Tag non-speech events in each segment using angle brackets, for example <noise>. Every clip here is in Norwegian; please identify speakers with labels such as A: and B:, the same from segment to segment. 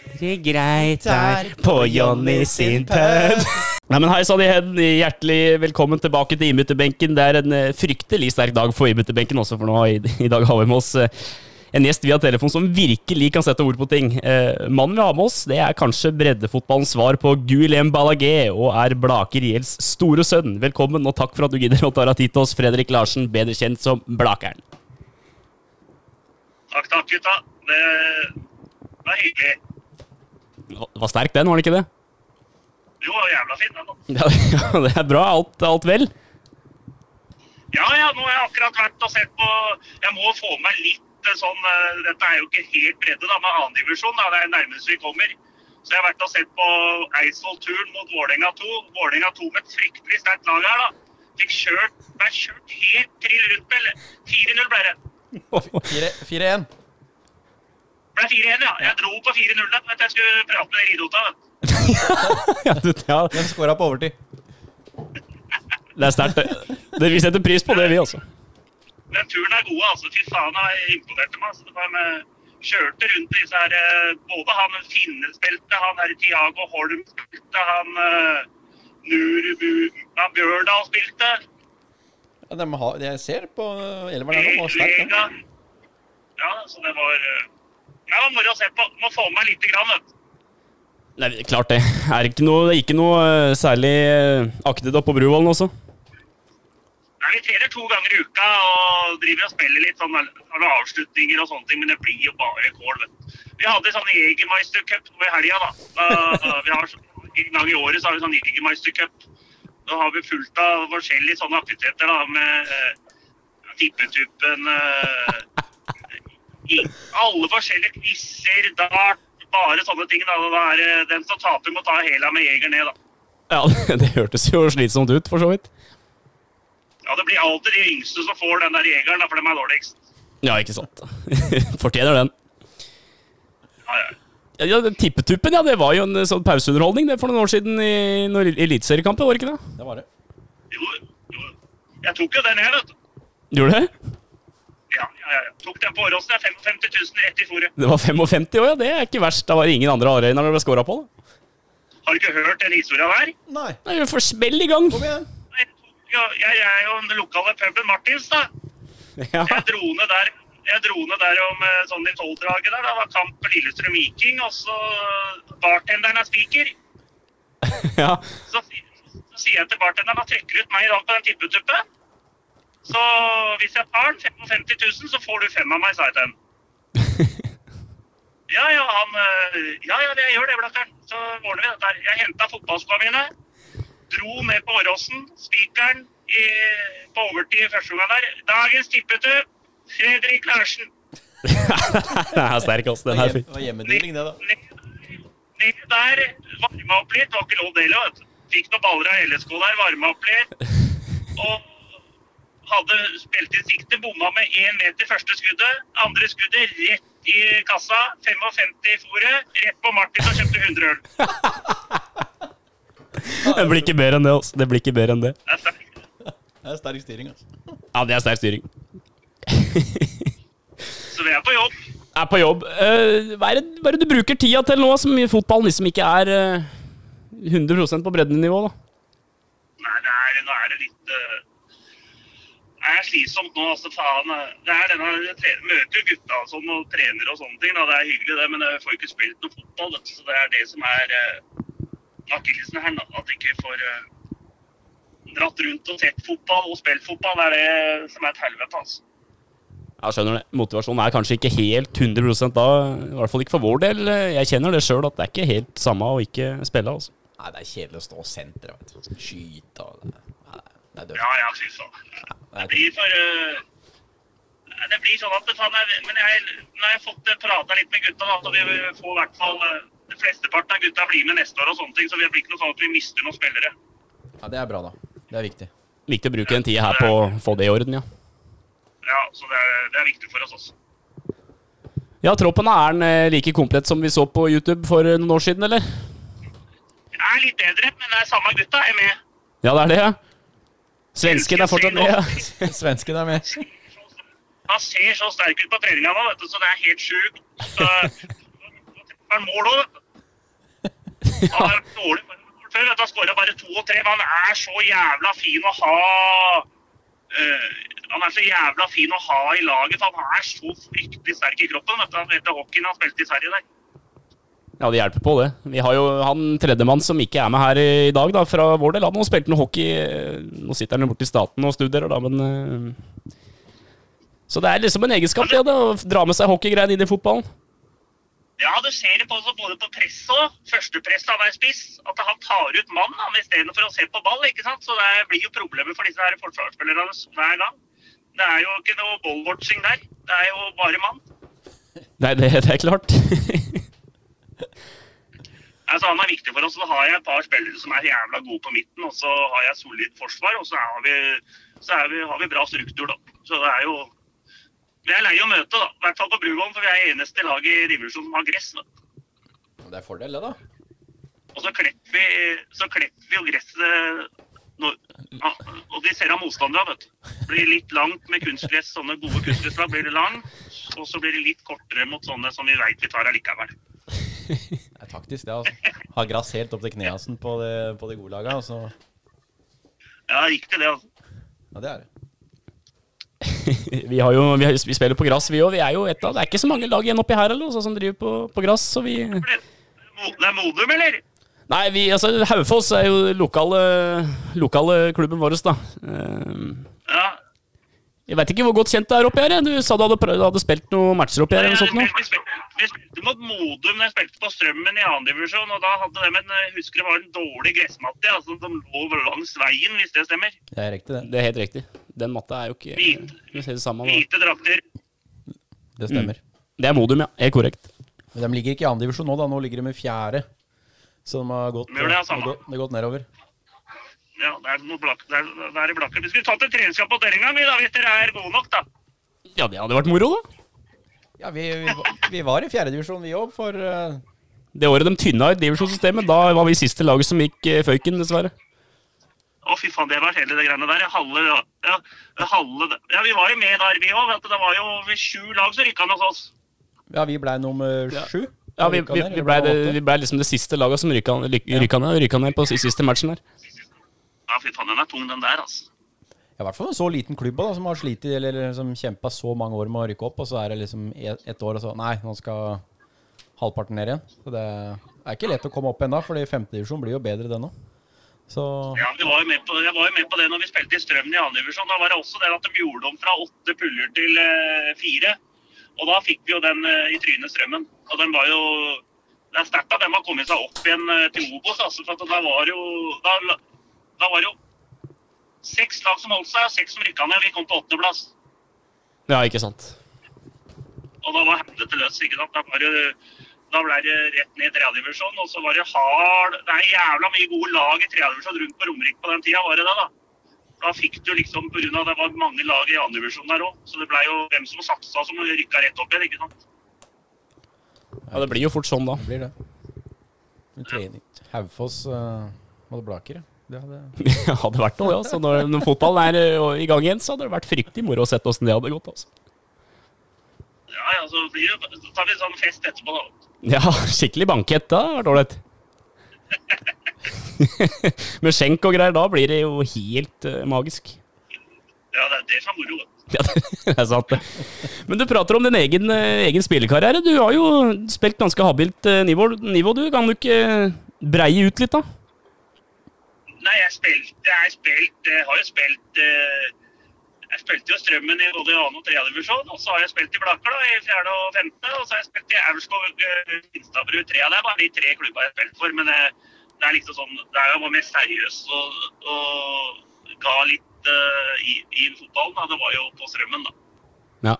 A: Det er greit her på Jonny sin pub. Nei, men Hei sann igjen. Hjertelig velkommen tilbake til innbytterbenken. Det er en eh, fryktelig sterk dag for innbytterbenken også, for nå i, i dag har vi med oss eh, en gjest via telefon som virkelig kan sette ord på ting. Eh, mannen vi har med oss, det er kanskje breddefotballens svar på Guilhem Balagé, og er Blaker ILs store sønn. Velkommen, og takk for at du gidder å ta deg tid til oss, Fredrik Larsen, bedre kjent som Blakeren.
B: Takk, takk, gutta. Det var hyggelig.
A: Det var sterk den, var det ikke det?
B: Jo, det var jævla fin, den. da. <laughs>
A: Ja, ja, det er bra. Alt, alt vel?
B: Ja, ja, nå har jeg akkurat vært og sett på Jeg må få med litt eh, sånn eh, Dette er jo ikke helt bredde, da, med annendivisjon. Det er nærmest vi kommer. Så jeg har vært og sett på Eidsvoll-turen mot Vålerenga 2. Vålerenga 2 med et fryktelig sterkt lag her, da. Fikk kjørt, ble kjørt helt trill rundt med 4-0 ble det.
C: 4-1.
B: Ble 4-1, ja. Jeg dro på 4-0 da Jeg skulle prate med Ridota. <laughs>
A: Ja, du, ja,
C: Hvem skåra på overtid?
A: det er sterkt. det. Det- Vi setter pris på det, vi også.
B: Den turen er god, altså. Fy faen, jeg imponerte meg. Altså. Det var med, kjørte rundt disse her eh, Både han Finne spilte, han her Tiago Holm spilte, han uh, Nurubu han Bjørdal spilte.
C: Ja, de har, jeg ser på elveren her nå. var sterk.
B: Ja, så det var eh, Det var moro å se på. Må få med meg lite grann, vet du.
A: Nei, klart det. Er det ikke noe, det ikke noe eh, særlig uh, aktet opp på Bruvollen også?
B: Nei, Vi trener to ganger i uka og driver og spiller litt sånn avslutninger og sånne ting, men det blir jo bare kål, vet du. Vi hadde sånn Jegermeister Cup nå i helga, da. da. Vi har En gang i året så har vi sånn Jegermeister Cup. Da har vi fullt av forskjellige sånne aktiviteter da, med eh, tippetuppen eh, i alle forskjellige quizer, dart, bare sånne ting. da. Da er det den som taper, må ta hæla med jeger ned, da.
A: Ja, <laughs> det hørtes jo slitsomt ut, for så vidt.
B: Ja, Det blir alltid de yngste som får den der jegeren, da, for dem er dårligst.
A: Ja, ikke sant. <laughs> Fortjener den.
B: Ja, ja.
A: Ja, Tippetuppen, ja, det var jo en eh, sånn pauseunderholdning det for noen år siden i eliteseriekampen, var det ikke det?
C: Det var det.
B: Jo, jo. Jeg tok jo den her, vet du.
A: Gjorde du det?
B: Ja. Tok den på Åråsen. Det er 55 000 rett i fôret.
A: Det var 55 år, ja. Det er ikke verst. Da var det ingen andre Arøyner det ble skåra på. da.
B: Har du ikke hørt den historia der?
C: Nei,
A: Det jo for smell i gang.
C: kom igjen.
B: Jeg, er jo den lokale puben Martins, da.
A: Ja.
B: Jeg dro ned der, jeg dro ned der om eh, sånn i tolvdraget der. Da var kamp på Lillestrøm Viking, og så bartenderen er spiker. <laughs>
A: ja.
B: Så, så sier jeg til bartenderen at trekker ut meg i dag på den tippetuppen, så hvis jeg tar den 55 000, så får du fem av meg, sa jeg til ham. <laughs> Ja, ja, han eh, Ja, ja, jeg gjør det, Blakkeren. Så ordner vi dette her. Jeg henta fotballskoene mine. Dro ned på Åråsen. Spikeren på overtid i første gang der. Dagens tippetur, Fredrik Larsen. <laughs>
A: Den er sterk, altså. Den
C: var
A: er fin.
C: det var hjemmedeling, det, da.
B: Ned, der, varma opp litt. Det var ikke lov det heller. Fikk noen baller av LSK der, varma opp litt. Og <laughs> hadde spilt i sikte, bomma med én meter første skuddet. Andre skuddet rett i kassa. 55 i fòret. Rett på Martin og kjøpte 100 øl. <laughs>
A: Det blir ikke bedre enn det. altså. Det blir ikke bedre enn det.
B: Det er sterk,
C: Det er sterk styring, altså. <laughs>
A: Ja, det er sterk styring. <laughs>
B: Så vi er på jobb.
A: Er på jobb. Eh, hva, er det, hva er det du bruker tida til nå, som i fotballen liksom ikke er eh, 100% på breddenivå, da?
B: Nei, det er, nå er det litt eh, Det er slitsomt nå, altså faen. Det er denne, jeg møter jo gutta og sånn, og trener og sånne ting. Da. Det er hyggelig, det, men jeg får ikke spilt noe fotball. Det. Så det er det som er eh, akillesen her. Da. At ikke får eh, dratt rundt og sett fotball og spilt fotball. Det er det som er et helvete, altså.
A: Jeg skjønner det. Motivasjonen er kanskje ikke helt 100 da. I hvert fall ikke for vår del. Jeg kjenner det sjøl at det er ikke helt samme å ikke spille. altså.
C: Nei, det er kjedelig å stå og sentre, vet du. Skyte og det, det er.
B: Ja, jeg syns så.
C: Det
B: blir for uh, Det blir sånn at faen, er, Men jeg, nå har jeg fått prata litt med gutta, da, så vi får i hvert fall eh, De flesteparten av gutta blir med neste år og sånne ting, så det blir ikke noe sånn at vi mister noen spillere.
C: Ja, det er bra, da. Det er viktig.
A: Viktig å bruke den tida her på å få det i orden, ja.
B: Ja, så det er, det er viktig for oss også.
A: Ja, troppen er den eh, like komplett som vi så på YouTube for eh, noen år siden, eller?
B: Jeg er litt bedre, men det er samme gutta er med.
A: Ja, det er det, ja. Svensken er fortsatt med, ja. <laughs>
C: Svensken er med.
B: Han ser så sterk ut på treninga nå, vet du, så det er helt sjukt. Så, han mål òg, vet du. Han er dårlig før, vet du. Han skåra bare to og tre, men han er så jævla fin å ha uh, Han er så jævla fin å ha i laget, for han er så fryktelig sterk i kroppen. vet du. Han heter hockeyen han spilte i Sverige der.
A: Ja, det hjelper på, det. Vi har jo han tredjemann som ikke er med her i dag, da, fra vår del. Han har spilt noe hockey Nå sitter han jo borte i staten og studerer, da, men eh, Så det er liksom en egenskap, det, da, å dra med seg hockeygreiene inn i fotballen.
B: Ja, du ser det på, både på press og førstepress av hver spiss, at han tar ut mann han, istedenfor å se på ball. ikke sant? Så det blir jo problemer for disse her forsvarsspillerne hver gang. Det er jo ikke noe ballwatching der. Det er jo bare mann.
A: Nei, det, det er klart. <laughs>
B: Altså, han er viktig for oss. Så har jeg et par spillere som er jævla gode på midten, og så har jeg solid forsvar, og så, har vi, så vi, har vi bra struktur, da. Så det er jo Vi er lei å møte, da. I hvert fall på Bruvollen, for vi er eneste lag i divisjonen som har gress. Da.
C: Det er fordel, det, da.
B: Og så klipper vi, så klipper vi jo gresset når, ja, Og de ser av motstandere, vet du. Blir litt langt med kunstgress, sånne gode kunstgresslag blir det langt. Og så blir det litt kortere mot sånne som vi veit vi tar allikevel.
C: Det er taktisk, det. altså. Ha gress helt opp til kneasen på de, på de gode laga. Altså.
B: Ja, riktig det, altså.
C: Ja, det er det. <laughs>
A: vi, har jo, vi, har, vi spiller på gress, vi òg. Vi er jo et av Det er ikke så mange lag igjen oppi her eller, også, som driver på, på gress, så vi
B: Det er Modum, eller?
A: Nei, vi, altså Haufoss er jo lokale, lokale klubben vår, da. Um,
B: Ja.
A: Jeg veit ikke hvor godt kjent det er oppi her. Du sa du hadde, prøvd, hadde spilt noen matcher oppi her? eller noe sånt
B: noe
A: nå?
B: vi, spilte, vi spilte mot Modum da jeg spilte på Strømmen i andredivisjon. Og da hadde de en jeg husker det var en dårlig gressmatte altså, som lå langs veien, hvis det stemmer.
C: Det er riktig, det.
A: Det er helt riktig. Den matta er jo ikke
B: Hvit.
A: Vi det samme.
B: Hvite drakter.
C: Det stemmer.
A: Det er Modum, ja. Helt korrekt.
C: Men de ligger ikke i andredivisjon nå, da. Nå ligger de i fjerde. Så de har gått,
B: det er
C: de har gått, de har gått nedover.
B: Ja, det er noe blakk, det er, det er i blakker. Vi skulle tatt et treningskamp på dere en gang, da, hvis dere er gode nok, da.
A: Ja, det hadde vært moro, da.
C: Ja, vi, vi, vi var i fjerdedivisjon, vi òg, for uh...
A: Det året de tynna ut divisjonssystemet, da var vi siste laget som gikk uh, føyken, dessverre.
B: Å, fy faen, det var hele det greiene der. Halve, ja, halve, ja, vi var jo med der, vi òg. Det var jo over sju lag som rykka ned hos oss.
C: Ja, vi blei nummer sju.
A: Ja, vi, vi, vi,
C: blei
A: ble, liksom det siste laget som rykka, lyk- ned, ned på siste matchen der.
B: Ja, fy faen, den er tung, den der, altså.
C: Ja, I hvert fall en så liten klubb da, som har slitt eller, eller som kjempa så mange år med å rykke opp, og så er det liksom ett et år og så Nei, nå skal halvparten ned igjen. Så det er ikke lett å komme opp ennå, for femtedivisjon blir jo bedre, det nå. Så
B: Ja, vi var jo med på, jeg var jo med på det når vi spilte i Strømmen i andre divisjon. Da var det også det at de gjorde om fra åtte puller til eh, fire. Og da fikk vi jo den eh, i trynet Strømmen. Og den var jo Det er sterkt at de har kommet seg opp igjen eh, til Obos, altså. For da var jo da, da var det jo seks lag som holdt seg, og seks som rykka ned. Vi kom på åttendeplass.
A: Ja, ikke sant.
B: Og da var helvete løs, ikke sant. Da, var det, da ble det rett ned i tredjedivisjon, og så var det hard Det er jævla mye gode lag i tredjedivisjon rundt på Romerike på den tida, var det det, da? Da fikk du liksom, på grunn av det var mange lag i andredivisjon der òg, så det ble jo hvem som satsa som rykka rett opp igjen, ikke sant.
A: Ja, det blir jo fort sånn, da.
C: det blir det. En trening. Haufoss uh, hadde Blaker, ja. Det <laughs> hadde
A: Det hadde vært noe, ja. Så når, når fotballen er eh, i gang igjen, så hadde det vært fryktelig moro å sette åssen det hadde gått. altså.
B: Ja, ja, så blir det, så tar vi sånn fest etterpå, da.
A: Ja, skikkelig bankett. Da hadde vært ålreit. Med skjenk og greier, da blir det jo helt uh, magisk.
B: Ja, det er det som er moro.
A: Ja, <laughs> det er sant, det. Men du prater om din egen, eh, egen spillekarriere. Du har jo spilt ganske habilt nivå, nivå, du. Kan du ikke breie ut litt, da?
B: Nei, jeg spilte Jeg, spilt, jeg har jo spilt eh, Jeg spilte jo Strømmen i både 2. og 3. divisjon. Og så har jeg spilt i Blaker da, i 4. og 5. Og så har jeg spilt i Aurskog uh, Finstadbru 3. Det er bare de tre klubba jeg har spilt for. Men det, det er liksom sånn Det er jo bare mer seriøst og, og ga litt eh, i, i fotballen. Da. Det var jo på Strømmen, da.
A: Ja.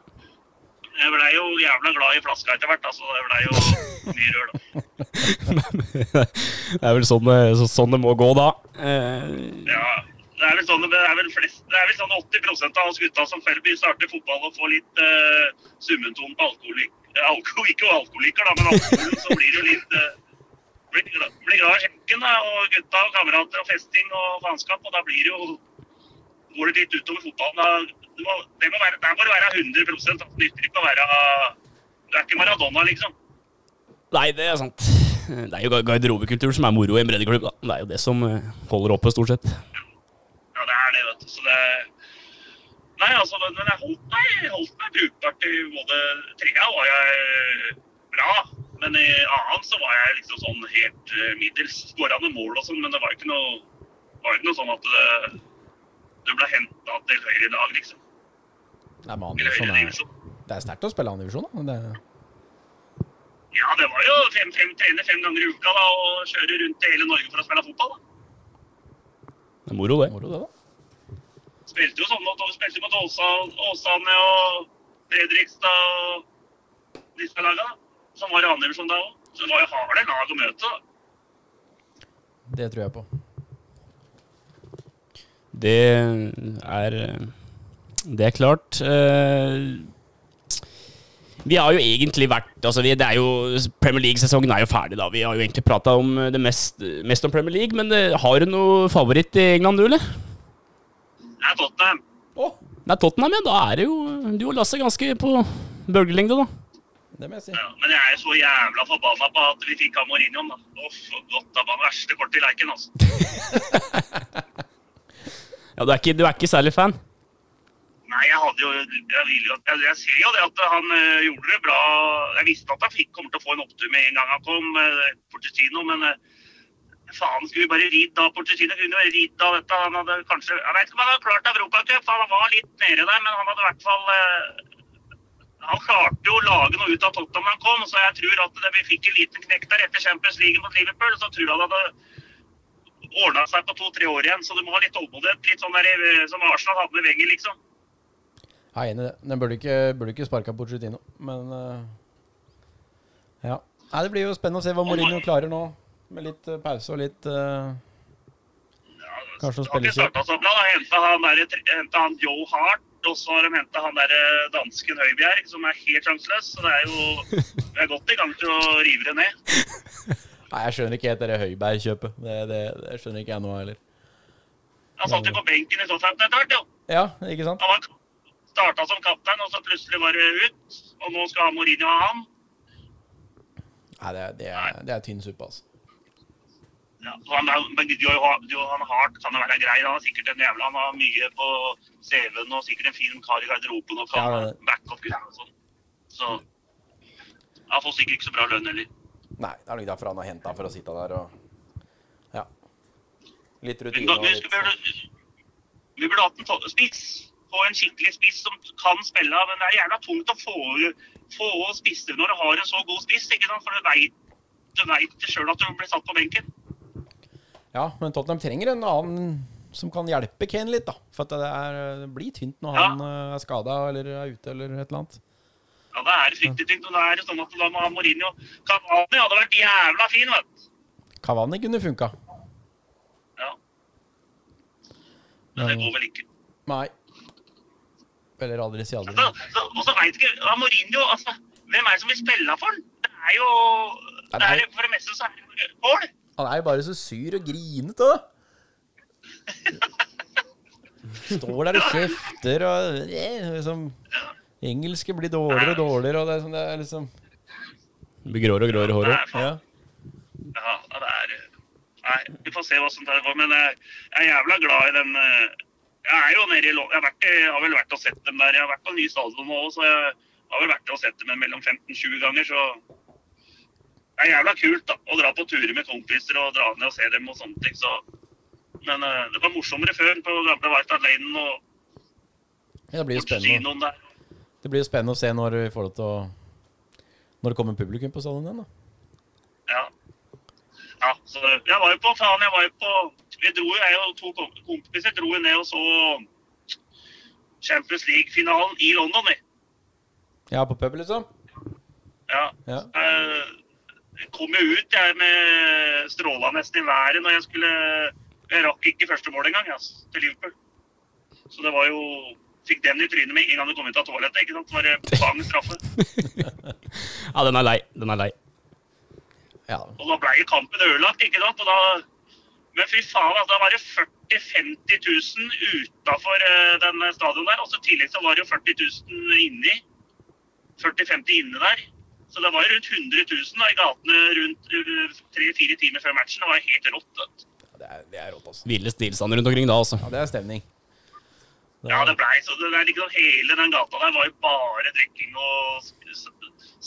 B: Jeg blei jo jævla glad i flaska etter hvert. Altså, det blei jo mye rør, da. <laughs>
A: det er vel sånn, det- sånn det må gå, da. Eh,
B: Ja, det er vel sånn, det er vel flest, det er vel sånn 80% av oss gutta som Felby starter fotball og får litt uh, summenton på alkoholik. eh, alkohol, ikke alkoholiker, da, men alkoholen, så blir det jo litt uh, blir, blir glad i skjenken, da, og gutta og kamerater og festing og faenskap, og da blir det jo går det litt utover fotballen. Da, det, må, det må være, der må det være 100 Det nytter ikke å være Du er ikke Maradona, liksom.
A: Nei, det er sant. Det er jo gar- garderobekultur som er moro i en breddeklubb. da. Det er jo det som eh, holder oppe, stort sett.
B: Ja, det er det, vet du. Så det Nei, altså, men jeg holdt meg, holdt meg brukbart i både trea var jeg bra, men i annen så var jeg liksom sånn helt eh, middels. Skåra noen mål og sånn, men det var ikke noe, var ikke noe sånn at det, du ble henta til høyere lag, liksom.
C: Nei, men andredivisjon er, det er sterkt å spille andredivisjon, da. men Det,
B: Ja, det var jo fem, fem, trene fem ganger i uka da, og kjøre rundt i hele Norge for å spille fotball. da.
A: Det er moro, det.
C: moro, det, da.
B: Spilte jo sånn at vi spilte mot Åsane og Fredrikstad og disse lagene, da, som var i andre divisjon da òg. Så det var jo harde lag å møte. da.
C: Det tror jeg på.
A: Det er eh, Det er klart. eh, Vi har jo egentlig vært altså vi, det er jo, Premier League-sesongen er jo ferdig, da. Vi har jo egentlig prata om eh, det mest, mest om Premier League, men eh, har du noe favoritt i England, du, eller?
B: Det er Tottenham.
C: Å,
A: er Tottenham, ja. Da er det jo du og Lasse ganske på bølgelengde, da.
C: det må jeg si.
B: Ja, men jeg er så jævla forbanna på at vi fikk av Mourinho. da. Uff, godt, det var det verste kortet i leiken, altså. <laughs>
A: Ja, Du er ikke, du er ikke særlig fan?
B: Nei, jeg hadde jo Jeg, jo, jeg, jeg ser jo det at han eh, gjorde det bra. Jeg visste at han fikk, kommer til å få en opptur med en gang han kom, uh, Porcetino, men eh, faen, skulle vi bare ridd av Portestino? Kunne vi ridd av dette? Han hadde kanskje Jeg vet ikke om han hadde klart Europacup, han var litt nede der, men han hadde i hvert fall eh, Han klarte jo å lage noe ut av Tottenham da han kom, så jeg tror at det, vi fikk en liten knekk der etter Champions League mot Liverpool. Så tror jeg han hadde ordna seg på to-tre år igjen, så du må ha litt tålmodighet. Litt sånn der, eh, som Arsenal hadde med Wenger, liksom.
C: Jeg er enig i det. Den burde ikke, burde ikke sparka Pochettino, men uh, Ja. Nei, det blir jo spennende å se hva Mourinho klarer nå, med litt uh, pause og litt uh, Kanskje
B: å
C: spille
B: seg opp. bra. da. Henta han, der, han Joe Hart, og så har de henta han der dansken Høibjerg, som er helt sjanseløs. Så det er jo <laughs> Vi er godt i gang til å rive det ned. <laughs>
C: Nei, jeg skjønner ikke helt det Høibjerg-kjøpet. Det, det, det skjønner ikke jeg nå heller.
B: Han satt jo på benken i Southampton etter hvert, jo.
C: Ja, ikke sant?
B: Han var starta som kaptein, og så plutselig var det ut. Og nå skal Mourinho ha han.
C: Nei, det, er- det, er, det er tynn suppe, altså.
B: Ja, han, er- Johan Hart kan jo være grei. Han har sikkert en jævla Han har mye på CV-en og sikkert en fin kar i garderoben og kan
C: Ja,
B: backup-greier og sånn. Så han får sikkert ikke så bra lønn heller.
C: Nei, det er nok derfor han har henta for å sitte der og Ja. Litt rutine og
B: vi
C: litt
B: burde, vi burde hatt en spiss. Få en skikkelig spiss som kan spille. Men det er gjerne tungt å få, få spisser når du har en så god spiss. ikke sant? For du veit du vet sjøl at du blir satt på benken.
C: Ja, men Tottenham trenger en annen som kan hjelpe Kane litt, da. For det, er, det blir tynt når
B: Ja.
C: han eh, er skada eller er ute eller et eller annet.
B: Ja, Det er fryktelig tynt. og Da er det sånn at da må ha Mourinho Cavani hadde vært jævla fin, vet du.
C: Kavani kunne funka.
B: Ja. Men det går vel ikke.
C: Nei. Eller aldri si aldri.
B: Og så veit ikke ja, Mourinho altså, Hvem er det som vil spille for han? Det er jo det er, For det meste så er det jo mål.
C: Han er jo bare så sur og grinete, da. <laughs> Står der og kjefter og eh, liksom Engelske blir dårligere og dårligere, og det er, sånn, det er liksom
A: Det blir gråere og gråere i
B: Det
A: håret.
C: Ja.
B: Ja, det er Nei, vi får se hva som tar Men jeg jeg er jævla glad i den eh, Jeg er jo nede i Lån, Jeg har, vært, jeg har vel vært og sett dem der. Jeg har vært på ny stadion nå òg, så jeg har vel vært og sett dem mellom 15-20 ganger, så Det er jævla kult da, å dra på turer med kompiser og dra ned og se dem og sånne ting, så Men uh, det var morsommere før på gamle White Hart Lane og
C: Ja, det blir jo spennende. Det blir jo spennende å se når vi får lov til å Når det kommer publikum på stadion igjen, da.
B: Ja. ja. Så jeg var jo på faen, jeg var jo på Vi dro jo, jeg og to kompiser dro jo ned og så Champions League-finalen i London, vi.
C: Ja, på pub, liksom?
B: Ja.
C: Ja.
B: Jeg kom jo ut jeg med stråla nesten i været når jeg skulle Jeg rakk ikke første mål engang, altså, til Liverpool. Så det var jo Fikk den i trynet med en gang du kom ut av toalettet. ikke sant? Så var det bang straffe. <laughs>
A: Ja, den er lei. Den er lei.
C: Ja.
B: Og da ble jo kampen ødelagt, ikke sant. Og da, men fy faen, altså, da var det 40 000-50 000 utafor den stadion der. Og så i tillegg så var det jo 40 000 inni. 40-50 inne der. Så det var rundt 100 000 da, i gatene rundt tre-fire timer før matchen. Det var helt rått. vet du.
C: Det er, det er rått, altså.
A: Ville stillstand rundt omkring da, altså.
C: Ja, det er stemning.
B: Ja, det blei så. Det er liksom Hele den gata der var jo bare drikking og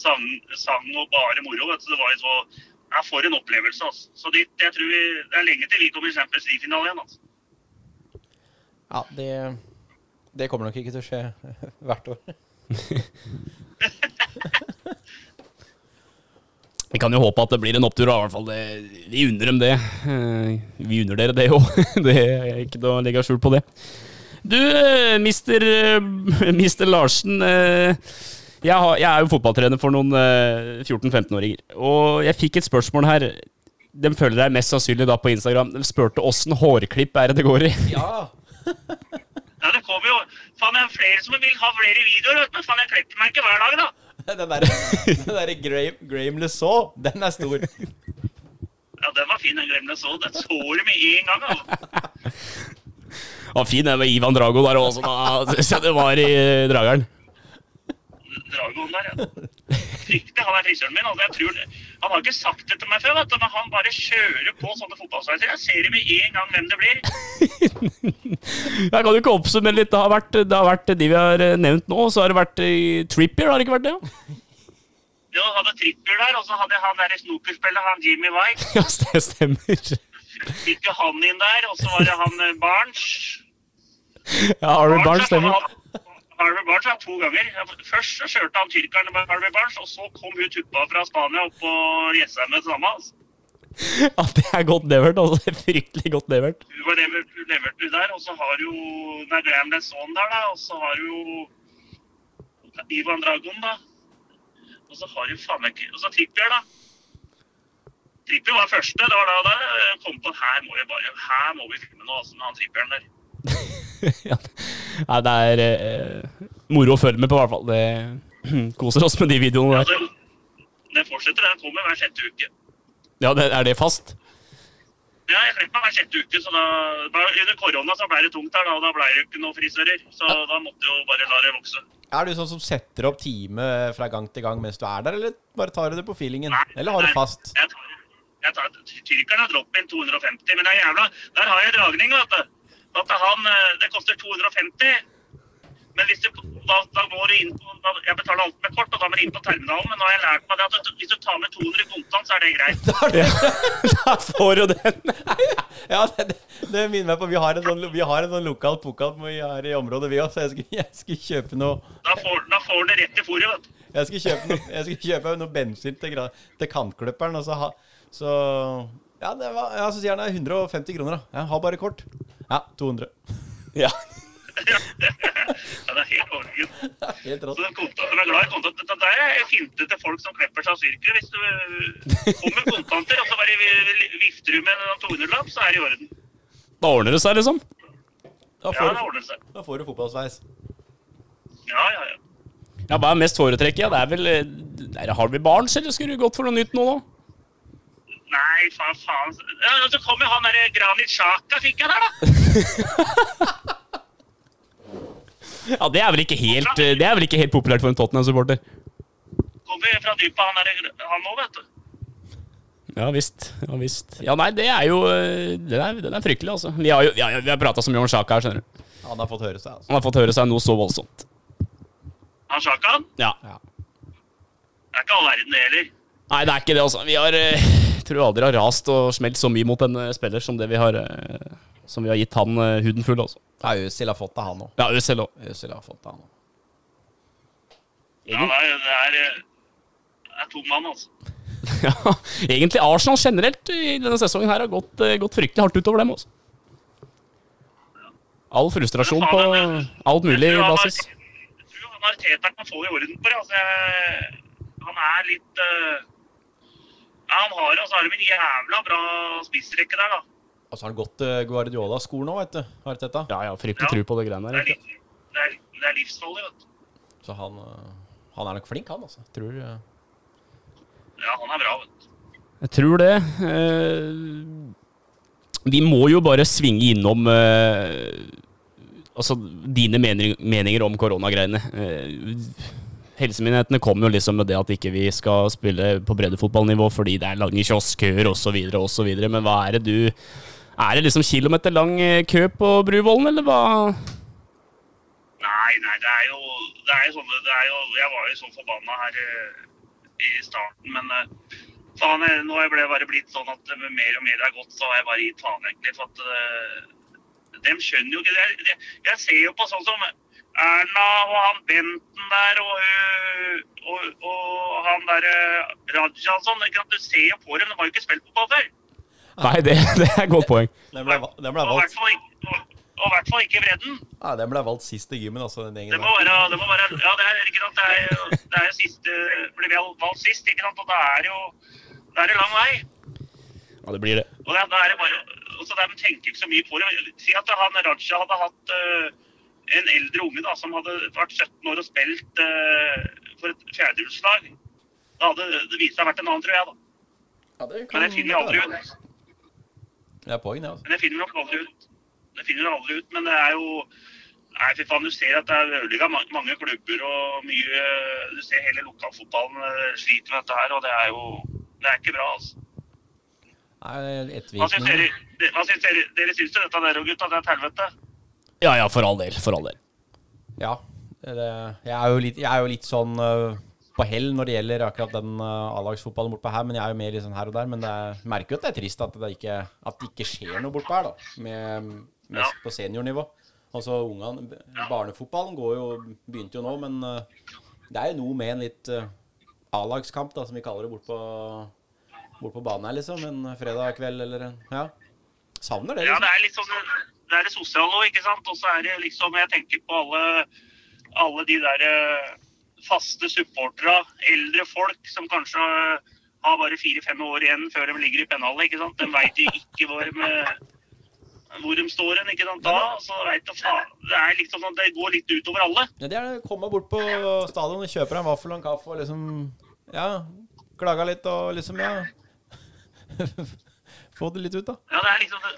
B: sang, sang og bare moro. vet du. Så det var jo så ja, For en opplevelse. altså. Så det, jeg tror vi, Det er lenge til vi kommer i Champions League-finale igjen. altså.
C: Ja, det, det kommer nok ikke til å skje <laughs> hvert år. <laughs>
A: Vi kan jo håpe at det blir en opptur, i hvert fall. Det, vi unner dem det. Eh, Vi unner dere det òg. <laughs> Det er ikke til å legge skjul på det. Du, eh, mister, eh, mister Larsen. eh, Jeg, har, jeg er jo fotballtrener for noen eh, 14-15-åringer. Og jeg fikk et spørsmål her. De følger deg mest sannsynlig da på Instagram. De spurte åssen hårklipp er det det går i.
C: Ja! <laughs>
B: Ja, det kommer jo Faen, det er flere som vil ha flere videoer, vet du, men faen, jeg klipper meg ikke hver dag, da. <laughs>
C: Den derre der Graham, Graham LeSaw, den er stor.
B: Ja, den var fin, den Graham LeSaw. så. Den så du med en gang, altså. <laughs>
A: Ja, fin den med Ivan Drago der også, da. Se jeg det var i eh, drageren.
B: Dragoen der, ja. Fryktelig, han er frisøren min. Altså, jeg tror, det- han har ikke sagt det til meg før, vet du, men han bare kjører på sånne fotballsveiser. Jeg ser det med en gang hvem det blir.
A: Jeg kan jo ikke oppsummere litt. Det har vært, det har vært de vi har eh, nevnt nå. Så har det vært eh, Trippier, har det ikke vært det?
B: Ja, hadde Trippier der, og så hadde han der snokerspillet, han Jimmy White. <laughs>
A: Ja, det stemmer.
B: Fikk jo han inn der, og så var det han eh, Barnes.
A: Ja, Harvey Barnes stemmer.
B: Harvey Barnes ja, to ganger. Først så kjørte han tyrkeren med Harvey Barnes, og så kom hun tuppa fra Spania opp på Jessheim med det samme. Altså. <laughs>
A: Ja, det er godt levert. altså. Det er Fryktelig godt levert.
B: Hun var levert, levert du der, og så har du jo Nei, Graham Lesson der, da. Og så har jo Ivan Dragon, da. Og så har du faen ikke Og så Trippier, da. Trippier var første. Det var da da kom på her må vi bare Her må vi filme noe altså, med han Trippieren der. <laughs> <laughs>
A: ja. Nei, det er eh, moro å følge med på, i hvert fall. Det <clears throat> koser oss med de videoene der.
B: Ja, det fortsetter. Det kommer hver sjette uke.
A: Ja, det, Er det fast?
B: Ja, jeg klipper meg hver sjette uke, så da, Under korona så ble det tungt her, da, og da ble det ikke noen frisører. Så da måtte jeg jo bare la det vokse.
C: Er du sånn som setter opp time fra gang til gang mens du er der, eller bare tar du det på feelingen? Nei, Eller har du fast?
B: Jeg tar, jeg tar, tyrkerne har drop-in 250, men det er jævla Der har jeg dragning, vet du. At han, eh, det koster 250. Men hvis du, da, da går du inn på da, Jeg betaler alt med kort, og da må du inn på terminalen. Men nå har jeg lært meg det at hvis du tar med 200 kontant, så er det greit. <laughs>
A: Da får du den! <laughs>
C: Ja, det, det, det minner meg på Vi har en sånn, vi har en sånn lokal pokal vi har i området, vi òg, så jeg skulle, jeg skulle kjøpe noe
B: Da får, da får du det rett i fôret.
C: Jeg skulle kjøpe noe, jeg skulle kjøpe noe bensin til, til kantklipperen, og så ha Så Ja, det var, ja, så sier han det er 150 kroner, da. Jeg har bare kort. Ja, 200.
A: Ja. <laughs>
B: Ja, det er helt overlegent.
C: Helt
B: Så
C: rått.
B: den kontanten, er glad i kontant. Det der er finte til folk som klipper seg av syrker. Hvis du kommer med kontanter, og så bare vifter du med en 200-lapp, så er det i orden.
A: Da ordner det seg, liksom.
C: Da
B: Ja, det
C: du,
B: ordner seg.
C: da får du fotballsveis.
B: Ja, ja, ja.
A: Ja, Hva er mest foretrekket? Ja, det er vel eh, Er det Harvey Barnes, eller skulle du gått for noe nytt nå, da?
B: Nei, faen, faen. Ja, og så kom jo han derre Granit Sjaka, fikk jeg der, da. <laughs>
A: Ja, Det er vel ikke helt, eh, det er vel ikke helt populært for en Tottenham-supporter.
B: Kommer fra dypet, han der, Han òg, vet du.
A: Ja visst. Ja visst. Ja, nei, det er jo eh, Den er, den er fryktelig, altså. Vi har jo ja, vi har prata så mye om Sjaka her, skjønner du.
C: Han har fått høre seg, altså.
A: Han har fått høre seg noe så voldsomt.
B: Han Sjakan?
A: Ja.
C: Ja.
B: det er ikke all verden, det heller.
A: Nei, det er ikke det, altså. Vi har eh, tror aldri har rast og smelt så mye mot en eh, spiller som det vi har eh, Som vi har gitt han eh, huden full, Også.
C: Ja, Øzil har fått det, han òg.
A: Ja, Øzil òg.
C: Har fått det, han òg.
B: Ja, det er, det er, det tom mann, altså. <laughs>
A: Ja, egentlig Arsenal generelt i denne sesongen her har gått, gått fryktelig hardt utover dem. Også. All frustrasjon på alt mulig
B: Jeg tror
A: basis.
B: Jeg tror han Arteta kan få i orden for. det. Altså, jeg, han er litt eh, Ja, han har og så har de en jævla bra spissrekke der, da.
C: Og så har han gått uh, Guardiola-skolen nå, vet du. Arteta.
A: Ja, ja, fryktelig
B: Ja.
A: tro på det greiene
B: Det er,
A: der.
B: liv, det er, det er livsfarlig, vet du.
C: Så han, eh, han er nok flink, han, altså. Tror uh,
B: Ja, han er bra, vet du.
A: Jeg tror det. Eh, vi må jo bare svinge innom eh, Altså dine meninger, meninger om koronagreiene. Eh, helsemyndighetene kommer jo liksom med det at ikke vi skal spille på breddefotballnivå fordi det er lange kioskkøer osv. osv. Men hva er det du Er det liksom kilometerlang lang kø på Bruvollen, eller hva?
B: Nei, nei, det er jo, det er jo sånn det er jo, Jeg var jo så forbanna her eh, i starten, men eh, faen, jeg, nå er jeg bare blitt sånn at med mer og mer det er gått, så har jeg bare gitt faen, egentlig. For at eh, de skjønner jo ikke det. Jeg, jeg ser jo på sånn som Erna og han Benten der og, øh, og, og han der øh, Raja og sånn. Du ser jo på dem, de har jo ikke spilt fotball før.
A: Nei, det, det er et godt poeng.
C: Den ble, den ble valgt,
B: og, i hvert fall ikke bredden.
C: ja, den ble valgt sist i gymmen, altså, den
B: Det må være, det må være Ja, det er ikke sant. Det er, jo- det er jo sist, Blir vi valgt sist, ikke sant. Og da er jo det er jo lang vei.
A: Ja, det blir det.
B: Og det, da er det bare altså, De tenker ikke så mye på det. Si at han Raja hadde hatt øh, en eldre unge da, som hadde vært 17 år og spilt uh, for et fjerdehjulslag. Da hadde det vist seg vært en annen, tror jeg. da.
C: Ja, det
B: Men det finner vi aldri ut.
C: Det er poeng, det, altså.
B: Men det finner vi nok aldri ut. Det finner vi aldri ut, men det er jo Nei, fy faen, du ser at det er ødelegga ma- mange klubber og mye Du ser hele lokalfotballen eh, sliter med dette her, og det er jo Det er ikke bra, altså.
C: Nei,
B: Hva syns dere,
C: ettervirkninger.
B: hva syns dere, dere syns dette der, gutta? Det er et helvete.
A: Ja ja, for all del. For all del.
C: Ja. Det, jeg, er jo litt, jeg er jo litt sånn uh, på hell når det gjelder akkurat den uh, A-lagsfotballen bortpå her, men jeg er jo mer litt sånn her og der. Men det er, merker jo at det er trist at det ikke, at det ikke skjer noe bortpå her, da. Med, mest på seniornivå. Altså ungene Barnefotballen går jo, begynte jo nå, men uh, det er jo noe med en litt uh, A-lagskamp, da, som vi kaller det, bortpå bort på banen her, liksom. En fredag kveld eller en Ja. Savner det,
B: Ja,
C: liksom.
B: det er litt sånn Det er det sosiale òg, ikke sant. Og så er det liksom Jeg tenker på alle, alle de der eh, faste supporterne, eldre folk som kanskje har bare fire-fem år igjen før de ligger i pennalet, ikke sant. De veit jo ikke hvor de, hvor de står hen, ikke sant. Da så vet du faen Det er liksom sånn Det går litt utover alle.
C: Ja, det er det. Komme bort på stadion og kjøpe deg en vaffel og en kaffe og liksom Ja, klaga litt og liksom, ja <laughs> Få det litt ut, da.
B: Ja, det er liksom det,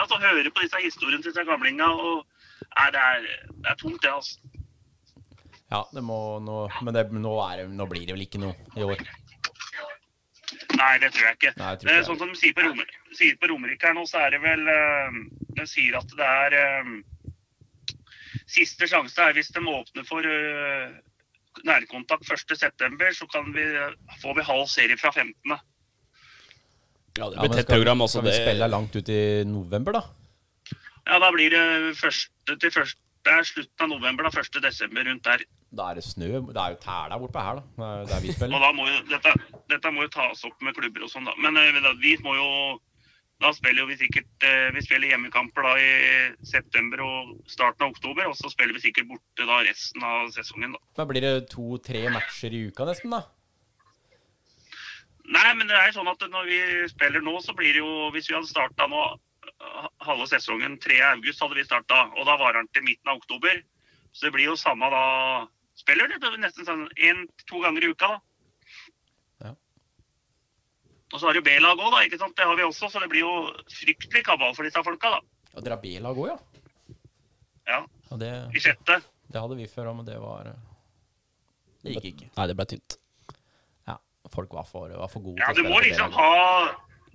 B: ja, så høre på disse historiene til disse gamlinga og Nei, det er, det er tungt, det, altså.
C: Ja, det må nå Men det, nå, er det, nå blir det vel ikke noe i år.
B: Nei, det tror jeg ikke.
C: Nei, jeg tror ikke
B: sånn som de sier på, Romer, sier på Romerike her nå, så er det vel eh, De sier at det er eh, Siste sjanse er hvis de åpner for eh, nærkontakt 1.9., så kan vi, får vi halv serie fra 15.
A: Ja, det blir
C: men
A: tett
C: skal,
A: program. Også,
C: skal vi
A: det,
C: spille langt ut i november, da?
B: Ja, da blir det første til første Det er slutten av november, da. 1. desember rundt der.
C: Da er det snø. Det er jo tæla bortpå her, da. Er der vi spiller.
B: Og da må jo, dette, dette må jo tas opp med klubber og sånn, da. Men eh, da- vi må jo Da spiller vi sikkert eh, Vi spiller hjemmekamper da i september og starten av oktober, og så spiller vi sikkert borte da resten av sesongen, da.
C: Da blir det to-tre matcher i uka nesten, da.
B: Nei, men det er sånn at når vi spiller nå, så blir det jo Hvis vi hadde starta nå eh, halve sesongen 3. august hadde vi starta, og da varer den til midten av oktober. Så det blir jo samme da Spiller det nesten sånn én-to ganger i uka, da.
C: Ja.
B: Og så har du B-lag òg, da. ikke sant? Det har vi også, så det blir jo fryktelig kabal for disse folka, da.
C: Og dere har B-lag òg, ja?
B: Ja,
C: Og det,
B: I sjette.
C: det hadde vi før òg, men det var Det gikk ikke.
A: Nei, det ble tynt.
C: Folk var for, var for gode
B: Ja, du må liksom ha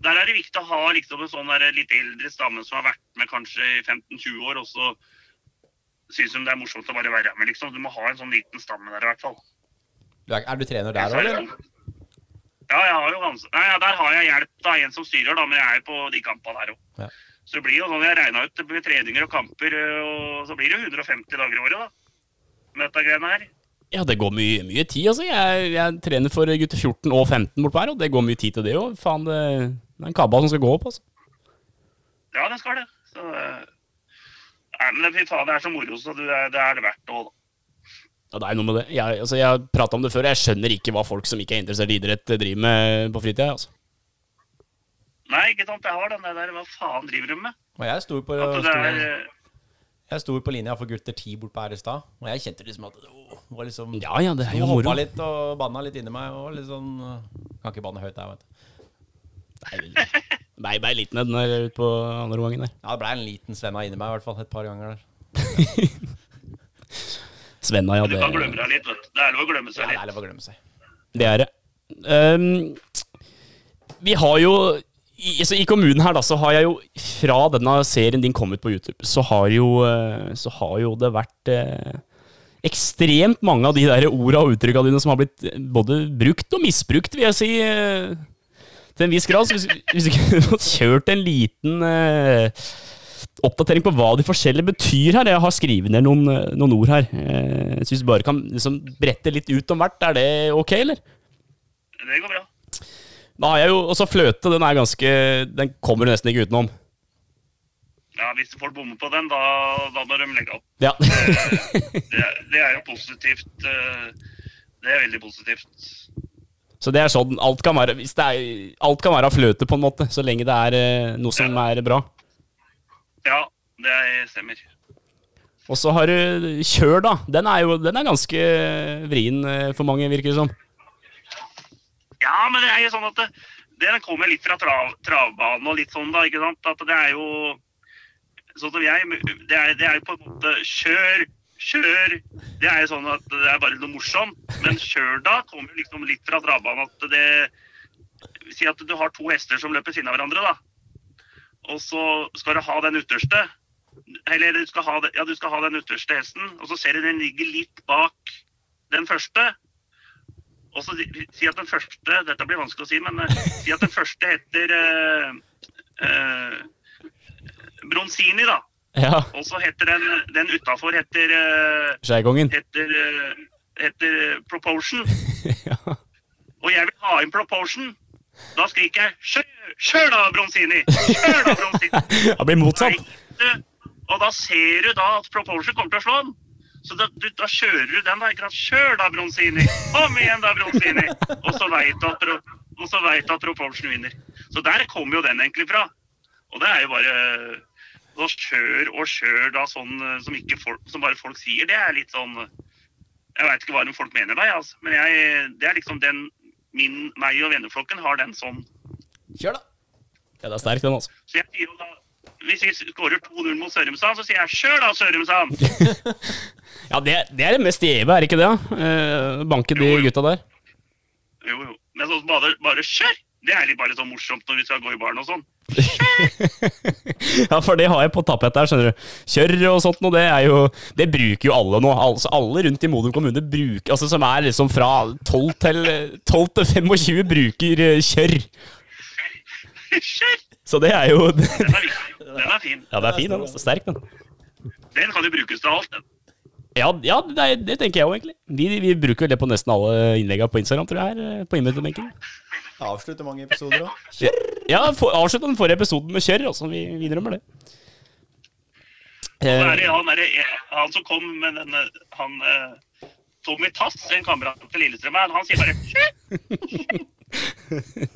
B: Der er det viktig å ha liksom en sånn litt eldre stamme som har vært med kanskje i 15-20 år, og så syns de det er morsomt å bare være med, liksom. Du må ha en sånn liten stamme der i hvert fall.
C: Du er, er du trener der òg,
B: er
C: eller?
B: Ja, jeg har jo gans- Nei, ja, der har jeg hjelp av en som styrer, da, men jeg er på de kampene der òg.
C: Ja.
B: Så det blir jo sånn jeg regna ut med treninger og kamper, og så blir det jo 150 dager i året, da. Med dette greiene her.
A: Ja, det går mye, mye tid, altså. Jeg, jeg trener for gutter 14 og 15 bortpå her, og det går mye tid til det òg. Faen, det, er en kabal som skal gå opp, altså.
B: Ja, det skal det. Så, eh, nei, men fy faen, det er så moro, så det er det, er det verdt å
A: Ja, det er noe med det. Jeg, altså, jeg har prata om det før, jeg skjønner ikke hva folk som ikke er interessert i idrett, driver med på fritida. Altså.
B: Nei, ikke sant. Jeg har den der Hva faen driver de med?
C: Og jeg sto på,
B: At det er,
C: jeg sto på linja for gutter 10 bort på Ærestad, og jeg kjente liksom at det var liksom
A: Ja ja, det er jo moro.
C: litt og banna litt inni meg. Og litt sånn øh, Kan ikke banne høyt der, vet du.
A: Nei, ble liten den der ute på andre gangen der.
C: Ja, det ble en liten svenna inni meg, i hvert fall. Et par ganger der. <laughs>
A: Svenna, ja.
B: Du
A: Det,
B: kan glemme deg litt, vet du. Det er lov å glemme
C: Ja,
B: litt.
C: det er lov å glemme seg.
A: det er det. Um, vi har jo i, så I kommunen her, da, så har jeg jo Fra denne serien din kom ut på YouTube, så har jo, eh, så har jo det vært eh, ekstremt mange av de der orda og uttrykka dine som har blitt eh, både brukt og misbrukt, vil jeg si. eh, til en viss grad. Så hvis, hvis du kunne <laughs> kjørt en liten eh, oppdatering på hva de forskjellige betyr her. Jeg har skrevet ned noen, eh, noen ord her. Eh, syns du bare kan liksom brette litt ut om hvert, er det ok, eller?
B: Det går bra.
A: Da har jeg jo også fløte. Den er ganske Den kommer du nesten ikke utenom.
B: Ja, Hvis folk bommer på den, da, da må de legge opp.
A: Ja.
B: Det, det er jo positivt. eh, Det er veldig positivt.
A: Så det er sånn alt kan være er, Alt kan være fløte, på en måte, så lenge det er eh, noe som er bra.
B: Ja, det stemmer.
A: Og så har du kjør, da. Den er jo den er ganske vrien eh, for mange, virker det som.
B: Ja, men det er jo sånn at det, det kommer litt fra trav, travbanen og litt sånn, da. ikke sant? At det er jo Sånn som jeg Det er, det er på en måte Kjør! Kjør! Det er jo sånn at det er bare noe morsomt. Men kjør da kommer liksom litt fra travbanen at det Si at du har to hester som løper siden av hverandre, da. Og så skal du ha den ytterste. Eller du skal ha, ja, du skal ha den ytterste hesten, og så ser du den ligger litt bak den første. Og så si- at den første Dette blir vanskelig å si, men eh, si at den første heter eh, eh, Bronzini, da.
A: Ja.
B: Og så heter den den utafor heter, uh,
A: Skeigongen.
B: heter, eh, heter eh, Proportion. <laughs>
A: ja.
B: Og jeg vil ha inn Proportion. Da skriker jeg 'Kjør, da, Bronsini! Kjør da, Bronsini!' <laughs>
A: Det blir motsatt.
B: Og da ser du da at Proportion kommer til å slå den. Så da, du, da kjører du den. sant? Kjør da, Bronsini. Kom igjen da, Bronsini. Og så veit du at, og så vet at Proportion vinner. Så der kommer jo den egentlig fra. Og det er jo bare å kjør og kjør da sånn eh, som, ikke folk, som bare folk sier, det er litt sånn Jeg veit ikke hva folk mener da, altså. men jeg, det er liksom den min, meg og venneflokken har den sånn.
C: Kjør, da!
A: Ja, det er sterk, den, altså.
B: Så jeg sier jo da Hvis vi skårer 2-0 mot Sørumsand, så sier jeg 'kjør da, Sørumsand'! <laughs>
A: Ja, det, det er det mest gjeve, er det ikke det? Eh, banke de
B: Jo, jo.
A: gutta der.
B: Jo, jo. Men så bare, bare kjør! Det er litt bare sånn morsomt når vi skal gå i baren og sånn. <laughs>
A: Ja, for det har jeg på tapetet her, skjønner du. Kjør og sånt noe, det er jo Det bruker jo alle nå. Altså, alle rundt i Modum kommune bruker Altså som er liksom fra 12 til, 12 til 25 bruker eh, kjør. <laughs>
B: Kjør!
A: Så det er jo
B: det. Den er fin.
A: Ja, det er fin, den. altså. Sterk, den.
B: Den kan jo brukes til alt. den.
A: Ja, ja det, er, det tenker jeg òg, egentlig. Vi, vi bruker vel det på nesten alle innleggene på Instagram, tror jeg, her, eh, på innmøtebenken.
C: Avslutter mange episoder òg.
A: Ja, for, avslutta den forrige episoden med kjør, altså. Vi vi innrømmer det.
B: Så er det
A: han,
B: han, det han som kom med den Han eh, Tommy Tass, en kamerat til Lillestrøm, han sier bare 'kjør'! <laughs>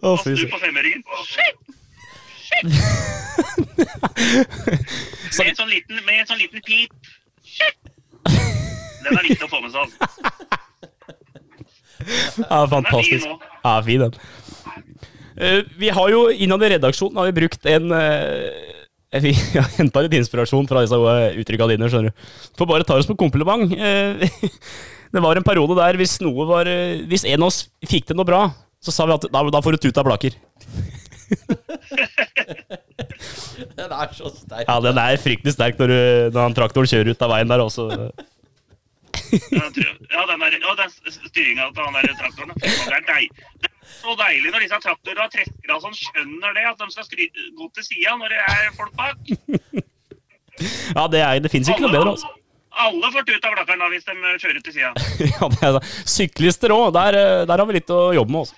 A: å,
B: Og
A: fy
B: snur
A: søren.
B: på femøringen. Kjør! Med en sånn liten, med en sånn liten pip. Den er viktig å få med seg. altså.
A: Ja, fantastisk. Ja, fin den. Eh, vi har jo innad i redaksjonen har vi brukt en Vi har henta litt inspirasjon fra disse uttrykka dine, skjønner du. For bare ta oss på kompliment. Eh, <laughs> det var en periode der hvis noe var eh, Hvis en av oss fikk til noe bra, så sa vi at da, da får du tuta blaker.
C: Den er så sterk.
A: Ja, den er fryktelig sterk når, du, når han traktoren kjører ut av veien der også.
B: Ja, tror- Ja, den er, ja, den styringa til han der traktoren. Det er, deil, det er så deilig når disse traktorene og trekkerne sånn, skjønner det, at de skal skry, gå til sida når det er folk bak.
A: Ja, det, er- det fins ikke noe bedre, altså.
B: Alle får tut av blakkeren da hvis de kjører til sida. <laughs>
A: Ja, det er. Syklister òg, der, eh, der har vi litt å jobbe med. Også.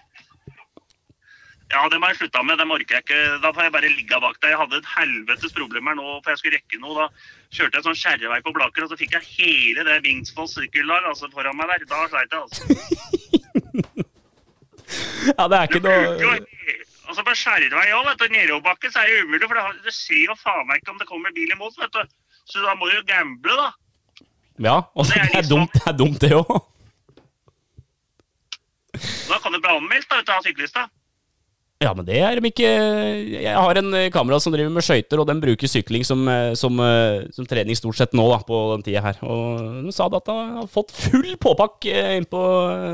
B: Ja, det må jeg slutta med. Det orker jeg ikke. Da får jeg bare ligge bak deg. Jeg hadde et helvetes problem her nå, for jeg skulle rekke noe. Da kjørte jeg sånn skjærevei på Blaker, og så fikk jeg hele det Vingsfoss sykkellag altså, foran meg der. Da sleit jeg, altså. <laughs>
A: Ja, det er ikke noe
B: Altså på skjærevei òg, vet du. Nedoverbakke så er det umulig, for det, det ser jo faen meg ikke om det kommer bil imot, vet du. Så da må du jo gamble, da.
A: Ja, og
B: Det er liksom-
A: dumt, det er dumt, det òg.
B: Da kan du bli anmeldt da, vet du, av syklista.
A: Ja, men det er de ikke Jeg har en kamera kamerat som driver med skøyter, og den bruker sykling som, eh, som, eh, som trening stort sett nå, da, på den tida her. Og de sa at han har fått full påpakk eh, inn på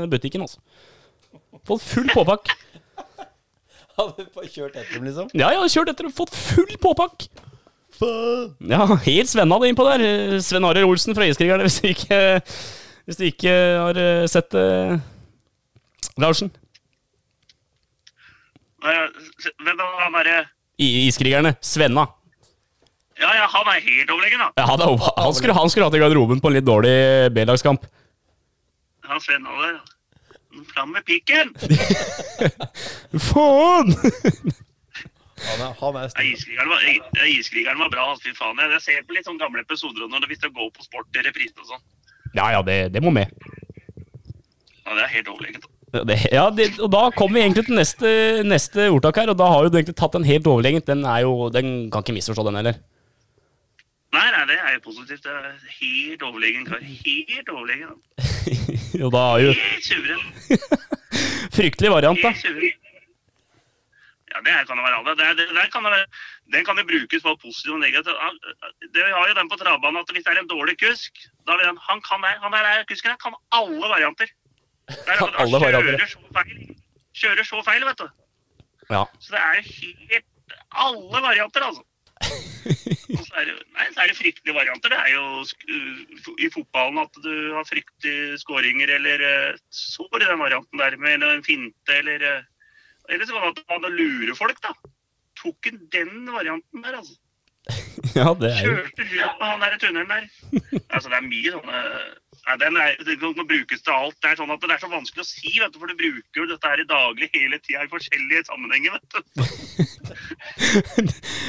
A: butikken, altså. Fått full påpakk. <laughs>
C: Hadde kjørt etter dem, liksom?
A: Ja, har kjørt etter dem. fått full påpakk. Ja, helt Svenna det innpå der. Sven Arild Olsen fra Iskrigerne, hvis du ikke, hvis du ikke har eh, sett det. Larsen.
B: Hvem er han derre
A: Iskrigerne. Svenna.
B: Ja, ja, han er helt overlegen, da.
A: Ja, han, er- han, skulle, han skulle hatt i garderoben på en litt dårlig B-lagskamp.
B: Han Svenna der. Fram med pikken! <laughs>
A: Faen!
C: Han er, er.
B: Iskrigeren var, Iskrigeren var bra. altså, Fy faen. Jeg, jeg ser på litt sånne gamle episoder når det, hvis det går på sport i reprise og sånn.
A: Ja, ja, det, det må med.
B: Ja, det er helt overlegent.
A: Ja, Det, ja, det, og da kommer vi egentlig til neste, neste ordtak her, og da har du egentlig tatt den helt overlegent. Den jo, den kan ikke misforstå den heller.
B: Nei, nei, det er jo positivt. Det er helt overlegen kar. Helt overlegen.
A: jo, <laughs> da er jo
B: Helt suveren. <laughs>
A: fryktelig variant, da.
B: Helt suveren. Ja, det kan det være alle. Det, det, kan det den kan jo brukes både positivt og negativt. Det har jo den på travbanen at hvis det er en dårlig kusk, da vil han, han kan. Han der er- kusken her kan alle varianter.
A: Kan alle varianter,
B: kjører så feil. Kjører så feil, vet du.
A: Ja.
B: Så det er helt alle varianter, altså. <laughs> Og så er det, nei, så er det fryktelige varianter. Det er jo i fotballen at du har fryktelige skåringer eller uh, sår i den varianten der med en finte eller uh, Eller så kan det at man lurer folk, da. Tok han den varianten der, altså. <laughs>
A: ja, det er jo
B: Kjørte rundt på han der tunnelen der. <laughs> Altså, det er mye sånne Nei, den er, den kan brukes til alt. Det er sånn at det er så vanskelig å si, vet du, for du bruker jo dette her i daglig hele tida i forskjellige sammenhenger, vet du. <laughs>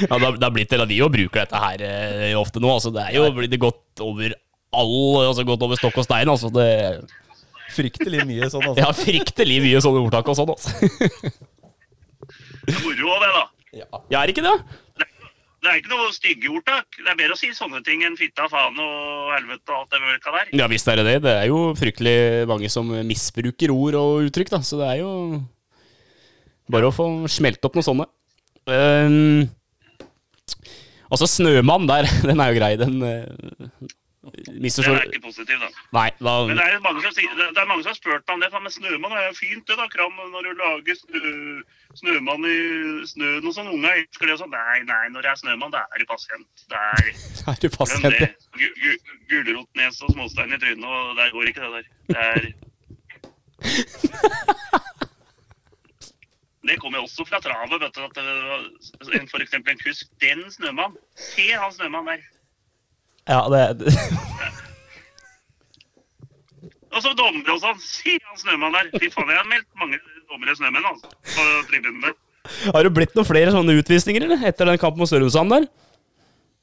A: Ja, det har- blitt en av de og bruker dette her eh, ofte nå. Altså, det er jo blitt gått over all Altså gått over stokk og stein. Altså, det <laughs>
C: Fryktelig mye sånn, altså.
A: Ja, fryktelig mye sånne ordtak og sånn, altså.
B: Det er moro òg, det, da.
C: Ja.
A: Ja, er ikke det?
B: Det er ikke noe stygge ordtak. Det er bedre å si sånne ting enn fitta, faen og helvete og alt det mørka der.
A: Ja visst er det det. Det er jo fryktelig mange som misbruker ord og uttrykk, da. Så det er jo bare å få smelt opp noen sånne. Um, altså, Snømann der, <laughs> den er jo grei. Den uh,
B: Det er ikke positivt, da.
A: Nei, da
B: Men det er, mange som, sier- det er mange som har spurt meg om det. Men snømann er jo fint, det da, Kram, når du lager snø, snømann i snøen og sånn. Unge elsker det og sånn. Nei, nei, når det er snømann, da er du pasient. Det er <laughs>
A: er du pasient.
B: gu- Gulrotnes og småstein i trynet, og der går ikke det der. Det er <laughs> Det kommer også fra travet, vet du. At for eksempel en kusk. Den snømann. Se han snømann der.
A: Ja, det, <laughs>
B: Og så dommere og sånn. Se han snømann der. Fy faen, jeg har meldt mange dommere snømenn, altså. På tribunen der.
A: Har det blitt noen flere sånne utvisninger, eller? Etter den kampen mot Sørumsand der?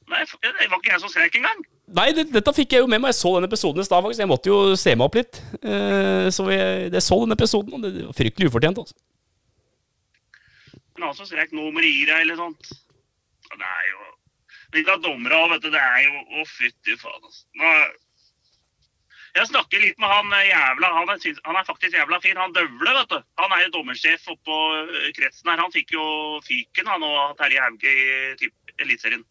B: Nei, det var ikke jeg som skrek engang.
A: Nei, det, dette fikk jeg jo med meg. Jeg så den episoden i stad, faktisk. Jeg måtte jo se meg opp litt. Eh, så jeg, jeg så den episoden, og det var fryktelig ufortjent, altså.
B: Men som skrek 'nå må du gi deg', eller sånt. Det er jo Litt av dommere òg, vet du. Det er jo Å, fytti faen, altså. Nå, jeg snakker litt med han eh, jævla han er, han er faktisk jævla fin. Han Døvle, vet du. Han er jo dommersjef oppå eh, kretsen her. Han fikk jo fyken han og Terje Hauge i typ Eliteserien.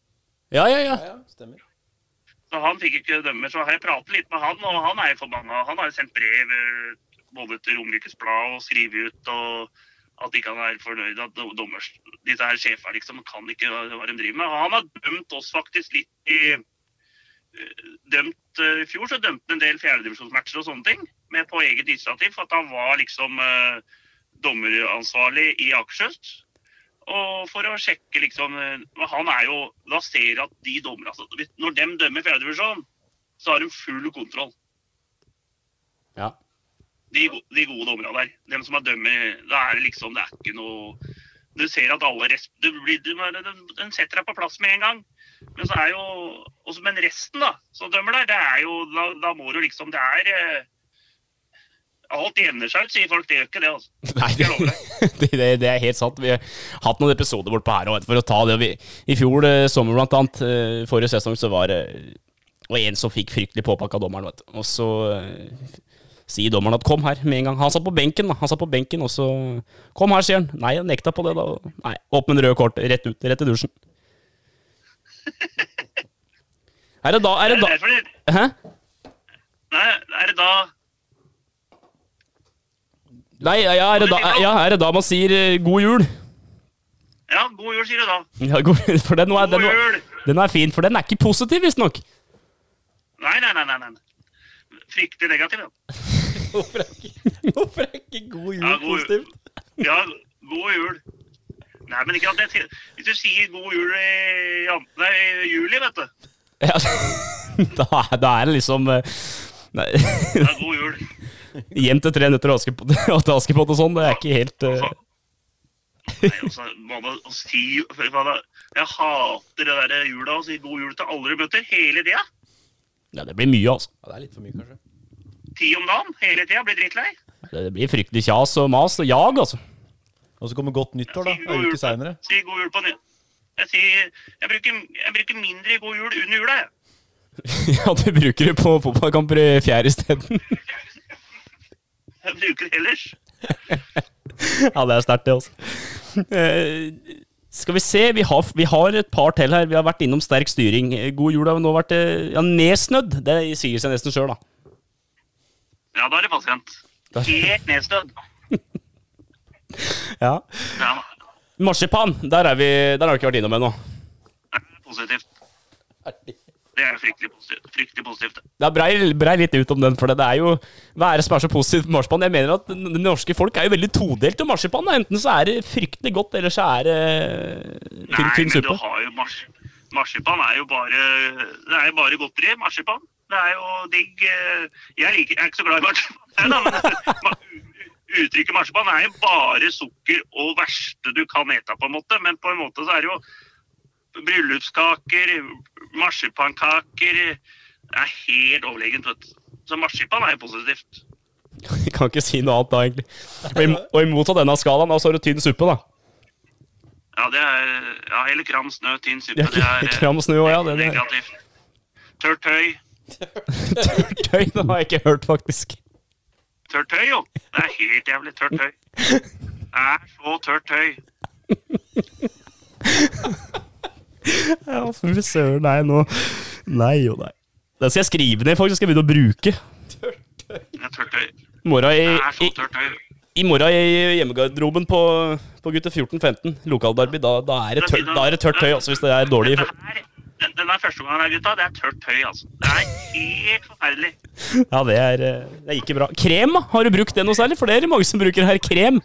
A: Ja, ja, ja.
C: Ja, ja, stemmer.
B: Så han fikk ikke dømmer, Så har jeg pratet litt med han, og han er jo forbanna. Han har jo sendt brev eh, både til Romerikes Blad og skrevet ut og at de kan være fornøyd at do- dommers, disse her sjefene liksom kan ikke hva de driver med. Og han har dømt oss faktisk litt i eh, dømt eh, I fjor så dømte han en del fjerdedivisjonsmatcher og sånne ting med på eget initiativ. For at han var liksom eh, dommeransvarlig i Akershus. Og for å sjekke liksom Han er jo Da ser jeg at de dommerne altså, Når de dømmer fjerdedivisjon, så har de full kontroll.
A: ja.
B: De, de gode dommerne der. De som er dømmer Da er det liksom Det er ikke noe Du ser at alle rest, du blir, du, den, setter deg på plass med en gang. Men så er jo også, Men resten, da, som dømmer der, det er jo Da, da må du liksom Det er eh, Alt jevner seg ut, sier folk. Det gjør ikke det, altså. <laughs>
A: Nei, det, det, <laughs> det, det er helt sant. Vi har hatt noen episoder bortpå her òg, for å ta det. Vi, I fjor eh, sommer, blant annet, eh, forrige sesong, så var det og en som fikk fryktelig påpakka dommeren, vet du. Og så, sier dommeren at 'kom her' med en gang. Han satt på benken, da. Han satt på benken, og så 'Kom her', sier han. Nei, jeg nekta på det, da. Nei, opp med en rød kort. Rett ut. Rett i dusjen. <laughs> Er det da Er det da Hæ?
B: Nei, er det da
A: Nei, ja, er det da, ja, er det da man sier eh, 'god jul'?
B: Ja, god jul, sier du da.
A: Ja, god, for den, var, den, var,
B: jul!
A: den er fin, for den er ikke positiv, visstnok.
B: Nei, nei. nei, nei. Fryktelig negativ, ja. <laughs>
C: Hvorfor er ikke, hvorfor er ikke god jul
B: Ja, god
C: positivt?
B: Ja, god jul. Nei, men ikke at jeg, Hvis du sier god jul i, nei, i juli, vet du.
A: Ja, <laughs> da, da er det liksom eh, nei,
B: Ja, god jul.
A: Hjem til tre nøtter og Askepott og til Askepott og sånn, det er ikke helt uh...
B: Nei, altså, hva si, jeg hater det der jula, å si god jul til alle du møter, hele tida.
A: ja, Det blir mye, altså.
C: Ja, det er litt for mye, kanskje.
B: Ti om dagen, hele tida. Blir drittlei.
A: Det det blir fryktelig kjas og mas og jag, altså.
C: Og så kommer godt nyttår, da. En uke seinere.
B: Si god jul på nytt. Jeg sier, jeg bruker, jeg bruker mindre god jul under jula, jeg. <laughs>
A: Ja, du bruker det på fotballkamper i fjerde isteden.
B: Jeg bruker det ellers. <laughs>
A: Ja, det er sterkt, det, altså. Eh, skal vi se, vi har, vi har et par til her. Vi har vært innom sterk styring. God jul har vi nå vært eh, ja, nedsnødd. Det sier seg nesten sjøl, da.
B: Ja, da er det pasient. Helt nedstødd.
A: Ja.
B: Ja,
A: Marsipan, der, er vi, der har vi ikke vært innom ennå.
B: positivt. Det er fryktelig positivt. Fryktelig positivt.
A: Det er brei, brei litt ut om den, for det er jo Hva er det som er så positivt med marsipan? Jeg mener at det norske folk er jo veldig todelt om marsipan. da. Enten så er det fryktelig godt, eller så er det tynn,
B: Nei, men du har jo mars marsipan er jo bare Det er jo bare godteri. Marsipan. Det er jo digg eh, Jeg, liker, jeg er ikke så glad i marsipan, men <laughs> uttrykket marsipan er jo bare sukker og verste du kan ete, på en måte. Men på en måte så er det jo bryllupskaker, marsipankaker Det er helt overlegent, vet du. Så marsipan er jo positivt.
A: Jeg <laughs> kan ikke si noe annet da, egentlig. Og imot og motsatt ende skalaen, da, så har du tynn suppe, da.
B: Ja, det er ja, hele kram, snø, tynn suppe. Det er
A: kram snø ja, det er
B: negativt. Tørt tøy.
A: Tøy, det har jeg ikke hørt, faktisk.
B: Tørt tøy, jo. Det er helt jævlig tørt tøy. Det er så tørt tøy.
A: Ja, fy søren, nei, nå Nei og nei. Den skal jeg skrive ned, faktisk. Skal jeg begynne å bruke.
B: Det er tørt tøy.
A: I
B: Det er så
A: i,
B: tørt tøy.
A: i, morgen i hjemmegarderoben på, på gutter 14-15, lokalderby, da, da er det tørt tøy, også, hvis det er dårlig
B: Dette her, den, den er første gangen her, gutta. Det er tørt tøy, altså. Det er helt forferdelig.
A: Ja, det er, eh, det er ikke bra. Krem. Har du brukt det noe særlig? For det er det mange som bruker her. Krem.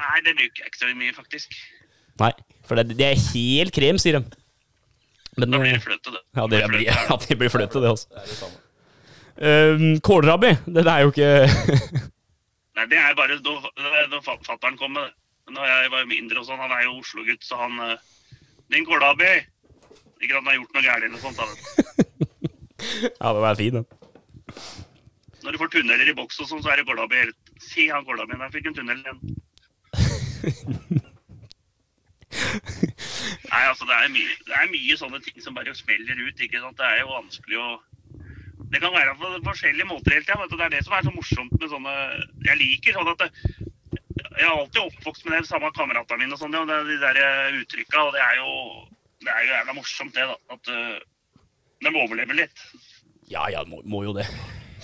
B: Nei, det bruker jeg ikke så mye, faktisk.
A: Nei, for det, det er helt krem, sier de. Men,
B: Da blir
A: eh,
B: det fløte, det.
A: Ja, det blir, <laughs> ja, det blir fløte, det også.
C: Det er det samme.
A: Um, Kålrabbi, det er jo ikke <laughs>
B: Nei, det er bare da, da fatter'n kom med det. Da jeg var mindre og sånn, han er jo Oslo-gutt, så han eh, Din kålabbi! Ikke at han har gjort noe gærent eller sånt. Da. <laughs>
A: Ja, den er fin, den.
B: Når du får tunneler i boks og sånn, så er det kålabbi helt Si han kålabbien der fikk en tunnel igjen. <laughs> Nei, altså, det er, mye, det er mye sånne ting som bare smeller ut. ikke sant? Det er jo vanskelig å Det kan være på forskjellige måter hele tida. Det er det som er så morsomt med sånne Jeg liker sånn at det, Jeg er alltid oppvokst med de samme kameratene mine og sånn, og det, de der uttrykka, og det er jo det er jo jævla morsomt, det, da. At uh, de overlever litt.
A: Ja, ja, må, må jo det.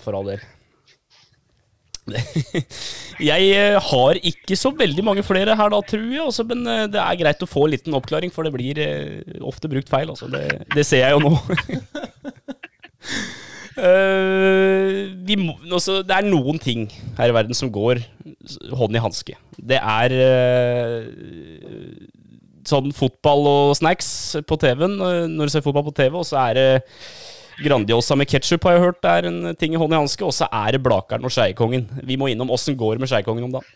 A: For all del. <laughs> Jeg eh, har ikke så veldig mange flere her da, tror jeg. Også, men eh, det er greit å få en liten oppklaring, for det blir ofte brukt feil. Altså. Det, det ser jeg jo nå. <laughs> uh, må, også, det er noen ting her i verden som går hånd i hanske. Det er eh, sånn fotball og snacks på TV-en eh, når du ser fotball på TV, og så er det Grandiosa med ketsjup har jeg hørt er en ting i hånd i hanske. Og så er det Blakeren og Skeikongen. Vi må innom åssen går det med Skeikongen om dagen.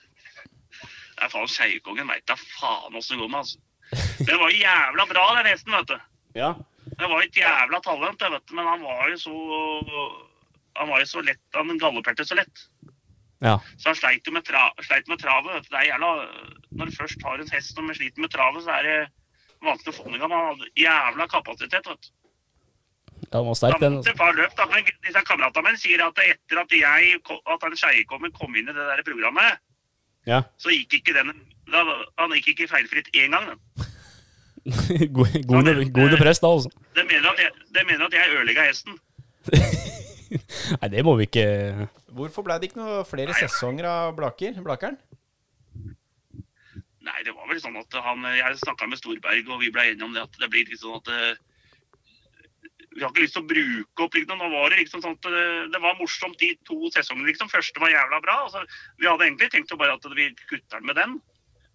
B: Er faen Skeikongen veit da faen åssen det går med, altså. Det var jo jævla bra, den hesten, vet du.
A: Ja.
B: Det var et jævla talent, det, vet du, men han var jo så Han var jo så lett, han galopperte så lett.
A: Ja.
B: Så han sleit jo med, tra, med travet. Det er jævla, når du først har en hest som sliter med travet, så er det vanskelig å få den i gang. Han hadde jævla kapasitet, vet du.
A: Ja,
B: Da
A: sterk, den.
B: måtte
A: Altså.
B: et par løp, da. Men disse kameratene mine sier at etter at jeg, at han Skeiekommen kom inn i det der programmet,
A: Ja.
B: så gikk ikke den da, Han gikk ikke feilfritt én gang. Den. <laughs>
A: God, god, god press, da, altså.
B: Det mener at jeg, de mener at jeg ødelegga hesten. <laughs> <laughs>
A: Nei, det må vi ikke
C: Hvorfor ble det ikke noe flere sesonger av Blaker? Blakeren?
B: Nei, det var vel sånn at han Jeg snakka med Storberg, og vi ble enige om det at det blir litt sånn at eh, Vi har ikke lyst til å bruke opp liksom. Nå var det liksom sånn at det, det var morsomt de to sesongene, liksom. Første var jævla bra. Altså, vi hadde egentlig tenkt å bare at vi kutter den med den.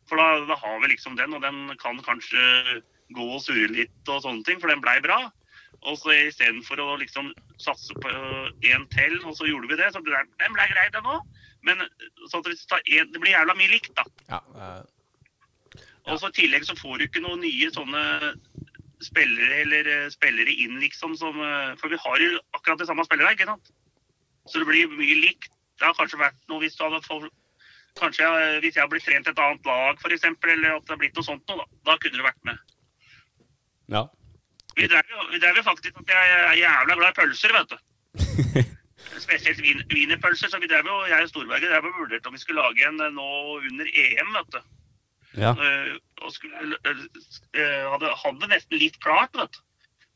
B: For da, da har vi liksom den, og den kan kanskje gå og surre litt og sånne ting, for den blei bra. Og så istedenfor å liksom satse på én til, og så gjorde vi det, så ble den ble grei, den òg. Men så at en, det blir jævla mye likt, da.
C: Ja. eh,
B: Og så I tillegg så får du ikke noen nye sånne spillere eller eh, spillere inn, liksom. Som, eh, for vi har jo akkurat det samme spillere, ikke sant? Så det blir mye likt. Det har kanskje vært noe hvis du hadde fått Kanskje hvis jeg hadde blitt trent et annet lag, f.eks., eller at det hadde blitt noe sånt noe, da. Da kunne du vært med.
A: Ja.
B: Vi drev jo, faktisk at jeg er jævla glad i pølser, vet du. <laughs> Spesielt wienerpølser. Så vi drev jo, jeg og Storberget drev og vurderte om vi skulle lage en eh, nå under EM, vet du.
A: ja.
B: Eh, og skulle, eh, hadde, hadde nesten litt klart, vet du.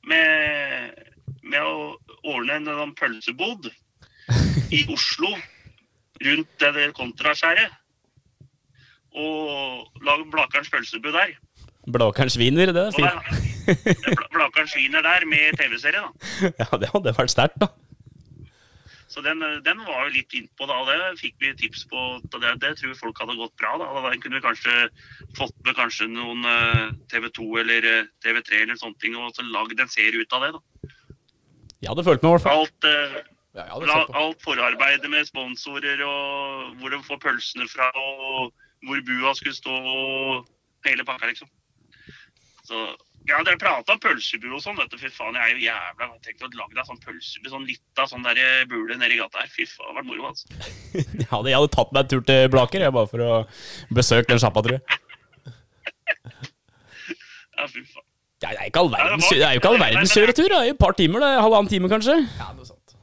B: Med, med å ordne en sånn pølsebod <laughs> i Oslo rundt det kontraskjæret. Og lage Blakerens pølsebud der.
A: Blakerens wiener, det er fint.
B: Der, skiner der med TV-serie, da. <laughs>
A: Ja, det hadde vært sterkt, da.
B: Så den, den var jo litt innpå da, det fikk vi tips på. Det, det tror jeg folk hadde gått bra. da. Da kunne vi kanskje fått med kanskje noen TV 2 eller eh, TV3 eller sånne ting, og så lagd en serie ut av det. da.
A: Jeg hadde fulgt med, i hvert fall.
B: Alt, eh,
C: ja,
B: la, alt forarbeidet med sponsorer, og hvor de får pølsene fra, og hvor bua skulle stå, og hele pakka, liksom. Så ja, dere prata om pølsebu og sånn, vet du. Fy faen, jeg er jo jævla Jeg tenkte å lage deg sånn pølsebu, sånn lita sånn der bule nedi gata her. Fy faen, det hadde vært moro, altså. <laughs>
A: Jeg hadde, jeg hadde tatt meg en tur til Blaker, jeg, bare for å besøke den sjappa, tror jeg. <laughs>
B: Ja, fy faen.
A: Ja, det er ikke all verdens, det er jo ikke all verdens kjøretur. Det er jo et par timer, det. Halvannen time, kanskje.
C: Ja, noe sånt.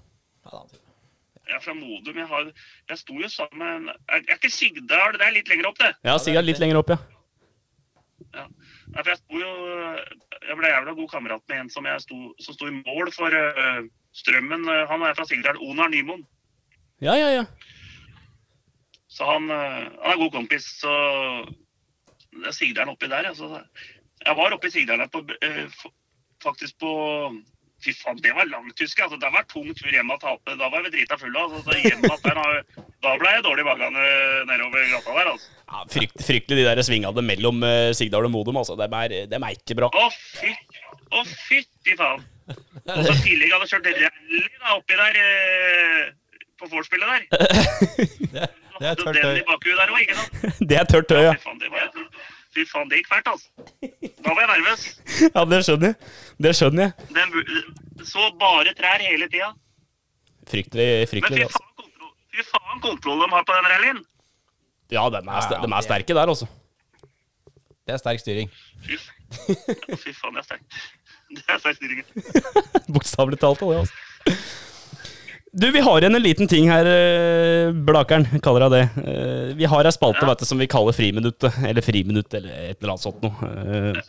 C: Ja, det
B: Jeg er fra Modum. Jeg, har, jeg sto jo sammen med Er ikke Sigdal Det er litt lenger opp, det.
A: Ja, Sigdal litt lenger opp, ja.
B: Nei, for jeg jo Jeg ble jævla god kamerat med en som, jeg sto, som sto i mål for uh, Strømmen. Eh, Han er fra Sigdal. Onar Nymoen.
A: Ja, ja, ja.
B: Så han, uh, han er god kompis. Så det er Sigdalen oppi der. Altså. Jeg var oppe i Sigdalen på, eh, faktisk på Fy faen, det var langt, husker jeg. Altså, det var tung tur hjem av tape. Da var vi drita fulle. Altså, så hjem da- ble jeg dårlig i magen nedover gata der. altså.
A: ja frykt, fryktelig de der svingene mellom uh, Sigdal og Modum, altså. Dem er, dem er ikke bra.
B: Å, fy, Å, fytti faen. Og så tidligere hadde jeg kjørt rally da, oppi der eh, på vorspielet der. <laughs>
C: Det, det er tørt tøy. <laughs>
A: Det er tørt tøy, ja.
B: ja faen, det var Fy faen, det gikk fælt, altså. Da var jeg nervøs. <laughs>
A: Ja, det skjønner jeg. Det skjønner jeg.
B: Den så bare trær hele tida.
A: Fryktelig,
B: Men
A: fryktelig.
B: fy
A: Altså.
B: faen, kontroll, fy faen kontroll de har på den rallyen.
A: Ja, de er,
C: Ja,
A: de er sterke der, altså.
C: Det er sterk styring.
B: Fy, ja, fy faen, det er sterkt. <laughs> Det er sterk styring. <laughs>
A: Bokstavelig talt. Det, altså. Du, vi har igjen en liten ting her, eh, Blakeren, kaller jeg det. Eh, Vi har ei spalte
B: Ja.
A: vet du, som vi kaller Friminuttet, eller Friminutt, eller et eller annet sånt noe. Eh,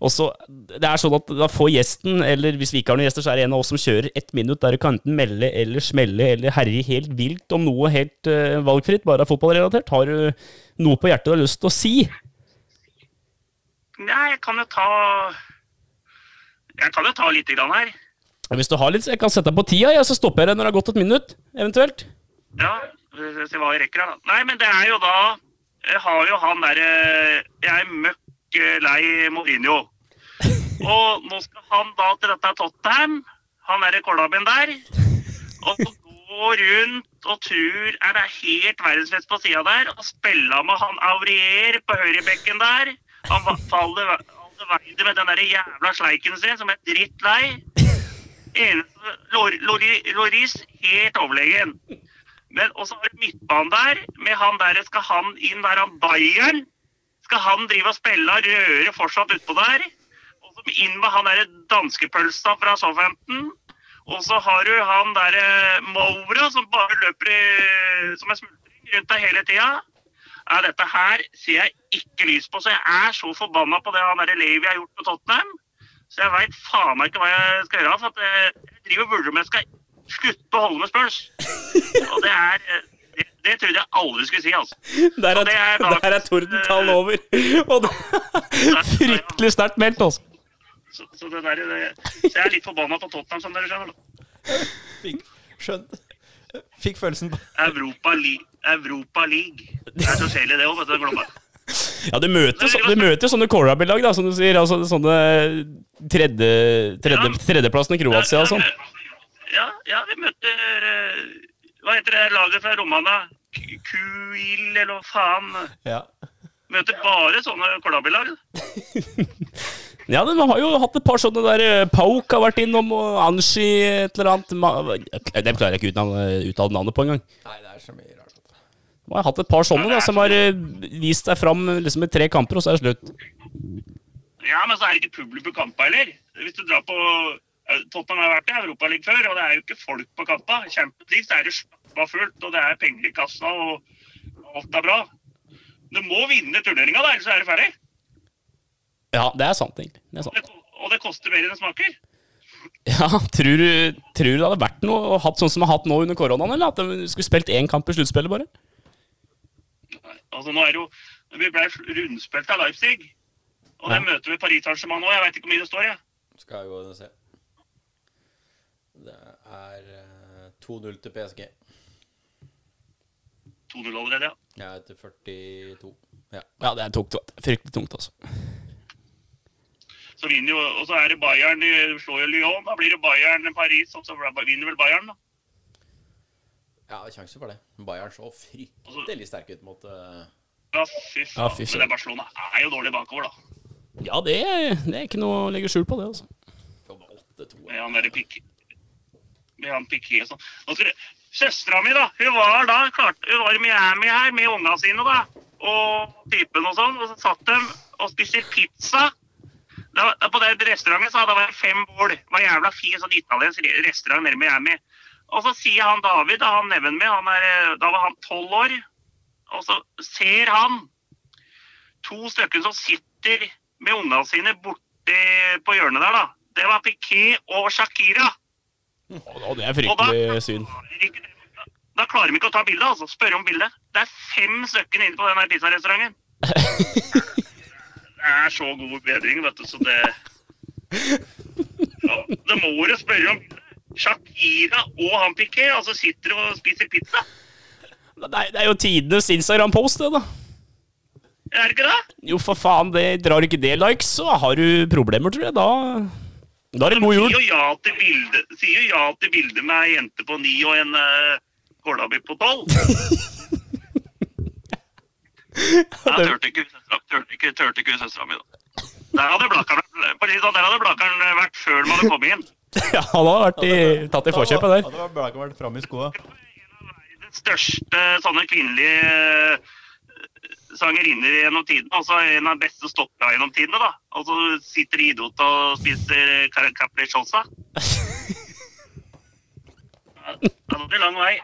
A: Og så, det er sånn at Da får gjesten, eller hvis vi ikke har noen gjester, så er det en av oss som kjører ett minutt der du kan enten melde eller smelle eller herje helt vilt om noe helt uh, valgfritt, bare fotballrelatert. Har du noe på hjertet du har lyst til å si?
B: Nei, jeg kan jo ta Jeg kan jo ta lite grann her.
A: Hvis du har litt, jeg kan sette deg på tida, ja, så stopper jeg deg når det har gått et minutt, eventuelt.
B: Ja, se hva vi rekker her, da. Nei, men det er jo da Jeg har jo han derre Jeg er møkk eh, lei Mourinho. <laughs> Og nå skal han da til dette Tottenham, han derre Kolaben der, og går rundt og tror er det helt verdensfest på sida der, og spiller med han Aurier på høyrebekken der. Han faller alle Aldeveide med den der jævla sleiken sin, som er drittlei. Eneste Loris helt overlegen. Men også har du midtbanen der, med han der skal han inn der han Bayern. Skal han drive og spille og røre fortsatt utpå der? Og så inn med han derre danskepølsa fra Southampton. Og så har du han derre Moura som bare løper i, som en smultring rundt deg hele tida. Ja, dette her ser jeg ikke lys på, så jeg er så forbanna på det han derre Levi har gjort på Tottenham. Så jeg veit faen meg ikke hva jeg skal gjøre. For at jeg jeg driver og vurderer om jeg skal slutte å holde med Spurs. <laughs> Og det er eh, Det, det trodde jeg aldri skulle si, altså.
A: Der er,
B: er
A: der er tordentall over. Og det er <laughs> <laughs> fryktelig sterkt meldt, altså.
B: Så, så, det der, det, så jeg er litt forbanna på Tottenham, som dere skjønner.
C: Fikk, skjønt. Fikk følelsen på
B: Europa, League. Europa League. Det er så kjedelig, det òg, vet du. Glomma.
A: Ja, du møter, så, du møter sånne Corabi-lag, da, som du sier. Altså sånne tredje, tredje, tredjeplassen i Kroatia og sånn.
B: Ja, ja, vi møter eh, Hva heter det laget fra Romania? Kuil, eller hva faen?
C: Ja.
B: Møter bare sånne Kolabi-lag. <laughs>
A: Ja, de har jo hatt et par sånne der eh, Pauk har vært innom, og Anshi et eller annet. Dem klarer jeg ikke å uttale navnet på engang.
C: Nei, det er så mye rart.
A: Har hatt et par sånne da, som har eh, vist seg fram liksom, i tre kamper, og så er det slutt.
B: Ja, men så er det ikke publikum på kampa heller. Hvis du drar på eh, Tottenham har vært i Europaligaen før, og det er jo ikke folk på kampa. I det er det stappa fullt, og det er penger i kassa, og alt er bra. Du må vinne turneringa, da, ellers er det ferdig.
A: Ja, det er sant, egentlig. Det er sant.
B: Og det koster mer enn det smaker.
A: Ja, tror du, tror du det hadde vært noe hatt sånn som vi har hatt nå under koronaen, eller at de skulle spilt én kamp i sluttspillet, bare?
B: Altså, nå er det jo Vi ble rundspilt av Leipzig. Og det møter vi Paris Saint-Germain nå. Jeg veit ikke hvor mye det står, jeg.
C: Skal jeg gå og se. Det er eh, 2-0 til PSG.
B: 2-0 allerede, ja.
C: Ja, etter 42. Ja.
A: Ja, det er tungt. Fryktelig tungt, altså.
B: Så vinner jo, og så er det Bayern de slår jo Lyon. Da blir det Bayern Paris, og så vinner vel Bayern, da.
C: Ja, det er sjanse for det. Bayern så fryktelig sterk ut mot uh...
B: Ja, fy faen.
A: Ja,
B: Men Barcelona er jo dårlig bakover, da.
A: Ja, det, det er ikke noe å legge skjul på, det, altså.
C: kom 8-2.
B: Med han derre Piqué. Med han Piqué og sånn. Søstera mi, da. Hun var da klart, hun var i Miami her med unga sine, da. Og typen og sånn. Og så satt de og spiste pizza. Da, på den restauranten så hadde det vært fem bål. Det var jævla fin sånn italiensk re- restaurant nede i Miami. Og så sier han David, da, han neven min, han er, eh, da var han tolv år. Og så ser han to stykker som sitter med ungene sine borte på hjørnet der, da. Det var Piqué og Shakira.
A: Og det er fryktelig syn.
B: da klarer de ikke å ta bilde, altså. Spørre om bilde. Det er fem stykker inne på den pizzarestauranten. Det er så god bedring, vet du, så det ja, Det må du spørre om. Shakira og han Piqué altså sitter og spiser pizza.
A: Det er, det er jo tidenes Instagram-post, det, da.
B: Er det ikke det?
A: Jo, for faen, det drar ikke det likes, så har du problemer, tror jeg. Da, da er det god
B: Sier
A: jul.
B: jo ja til bilde, sier jo ja til bilde med ei jente på ni og en uh, kålabi på tolv. <laughs> Jeg turte ikke ikke, ikke søstera mi, da. Der hadde Blakkaren sånn, der hadde Blakkaren vært før man hadde kommet inn. <laughs>
A: Ja, han har vært i, tatt i forkjøpet der.
C: Hadde vært vært framme i skoa.
B: Den største sånne kvinnelige eh, sangerinner gjennom tidene. Altså en av de beste stoppa gjennom tidene, da. Og så sitter idiot og spiser capricciosa. <laughs> Det blir lang vei.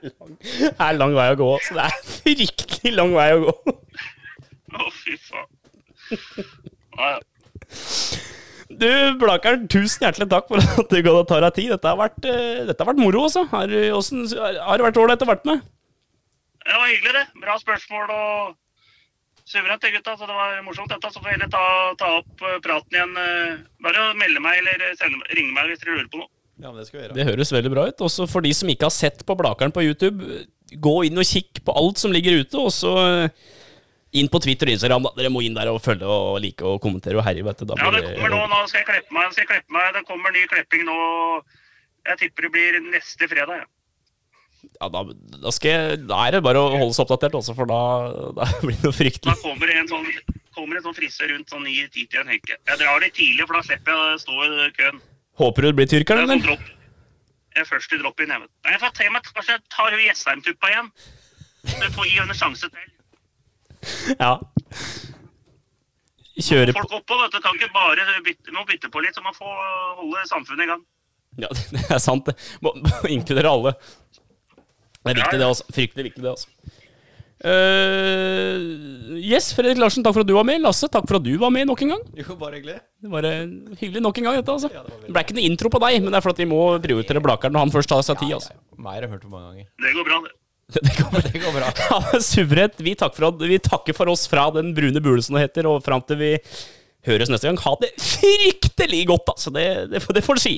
A: Det er lang vei å gå. Så det er fryktelig lang vei å gå.
B: Å, fy faen. Ja, ja.
A: Du, Blakeren, tusen hjertelig takk for at du går og ta deg tid. Dette har vært, eh, dette har vært moro, altså. Har, har det vært ålreit å være med?
B: Det var hyggelig, det. Bra spørsmål og suverent, det, gutta. Så det var morsomt, dette. Så får vi heller ta, ta opp eh, praten igjen. eh, Bare melde meg eller sende, ringe meg hvis dere lurer på noe.
C: Ja, men det skal vi gjøre.
A: Det høres veldig bra ut. Også for de som ikke har sett på Blakeren på YouTube, gå inn og kikk på alt som ligger ute. Og så eh, inn på Twitter og Instagram. da. Dere må inn der og følge og like og kommentere og herje. vet du. Da
B: Ja, det kommer nå. Nå skal jeg kleppe meg. Skal jeg klippe meg. Det kommer ny klepping nå. Jeg tipper det blir neste fredag. Ja.
A: Ja, da, da, skal jeg, da er det bare å holde seg oppdatert, også, for da, da <laughs> blir det noe
B: Da kommer det en sånn kommer en sånn frisør rundt sånn 9-10 til en henke. Jeg drar litt tidlig, for da slipper jeg å stå i køen.
A: Håper du blir
B: Det
A: tyrkeren,
B: er sånn
A: eller?
B: dropp. Jeg er først i drop-in. jeg vet. Nei, Jeg får se meg, kanskje jeg tar Jessheim-tuppa igjen. Du får gi henne sjanse til. <laughs>
A: Ja. Kjøre.
B: Folk oppå, vet du. Kan ikke bare bytte, må bytte på litt, så man får holde samfunnet i gang.
A: Ja, <laughs> det er sant, det. Må, må inkludere alle. Det er viktig, det, altså. Fryktelig viktig, det, altså. Uh, yes, Fredrik Larsen, takk for at du var med. Lasse, takk for at du var med nok en gang.
C: Jo, bare hyggelig.
A: Det var eh, hyggelig nok en gang, dette. altså
C: Ja, det
A: Det ble ikke noe intro på deg, men det er fordi vi må prioritere Blakeren når han først tar seg tid. altså
C: Mer har jeg hørt det mange ganger.
B: Det går bra, det. <laughs>
A: Det går,
C: Det går bra.
A: Ja, Suverent. Vi, vi takker for oss fra den brune bule som det heter, og fram til vi høres neste gang. Ha det fryktelig godt, altså. Det, det, det får si.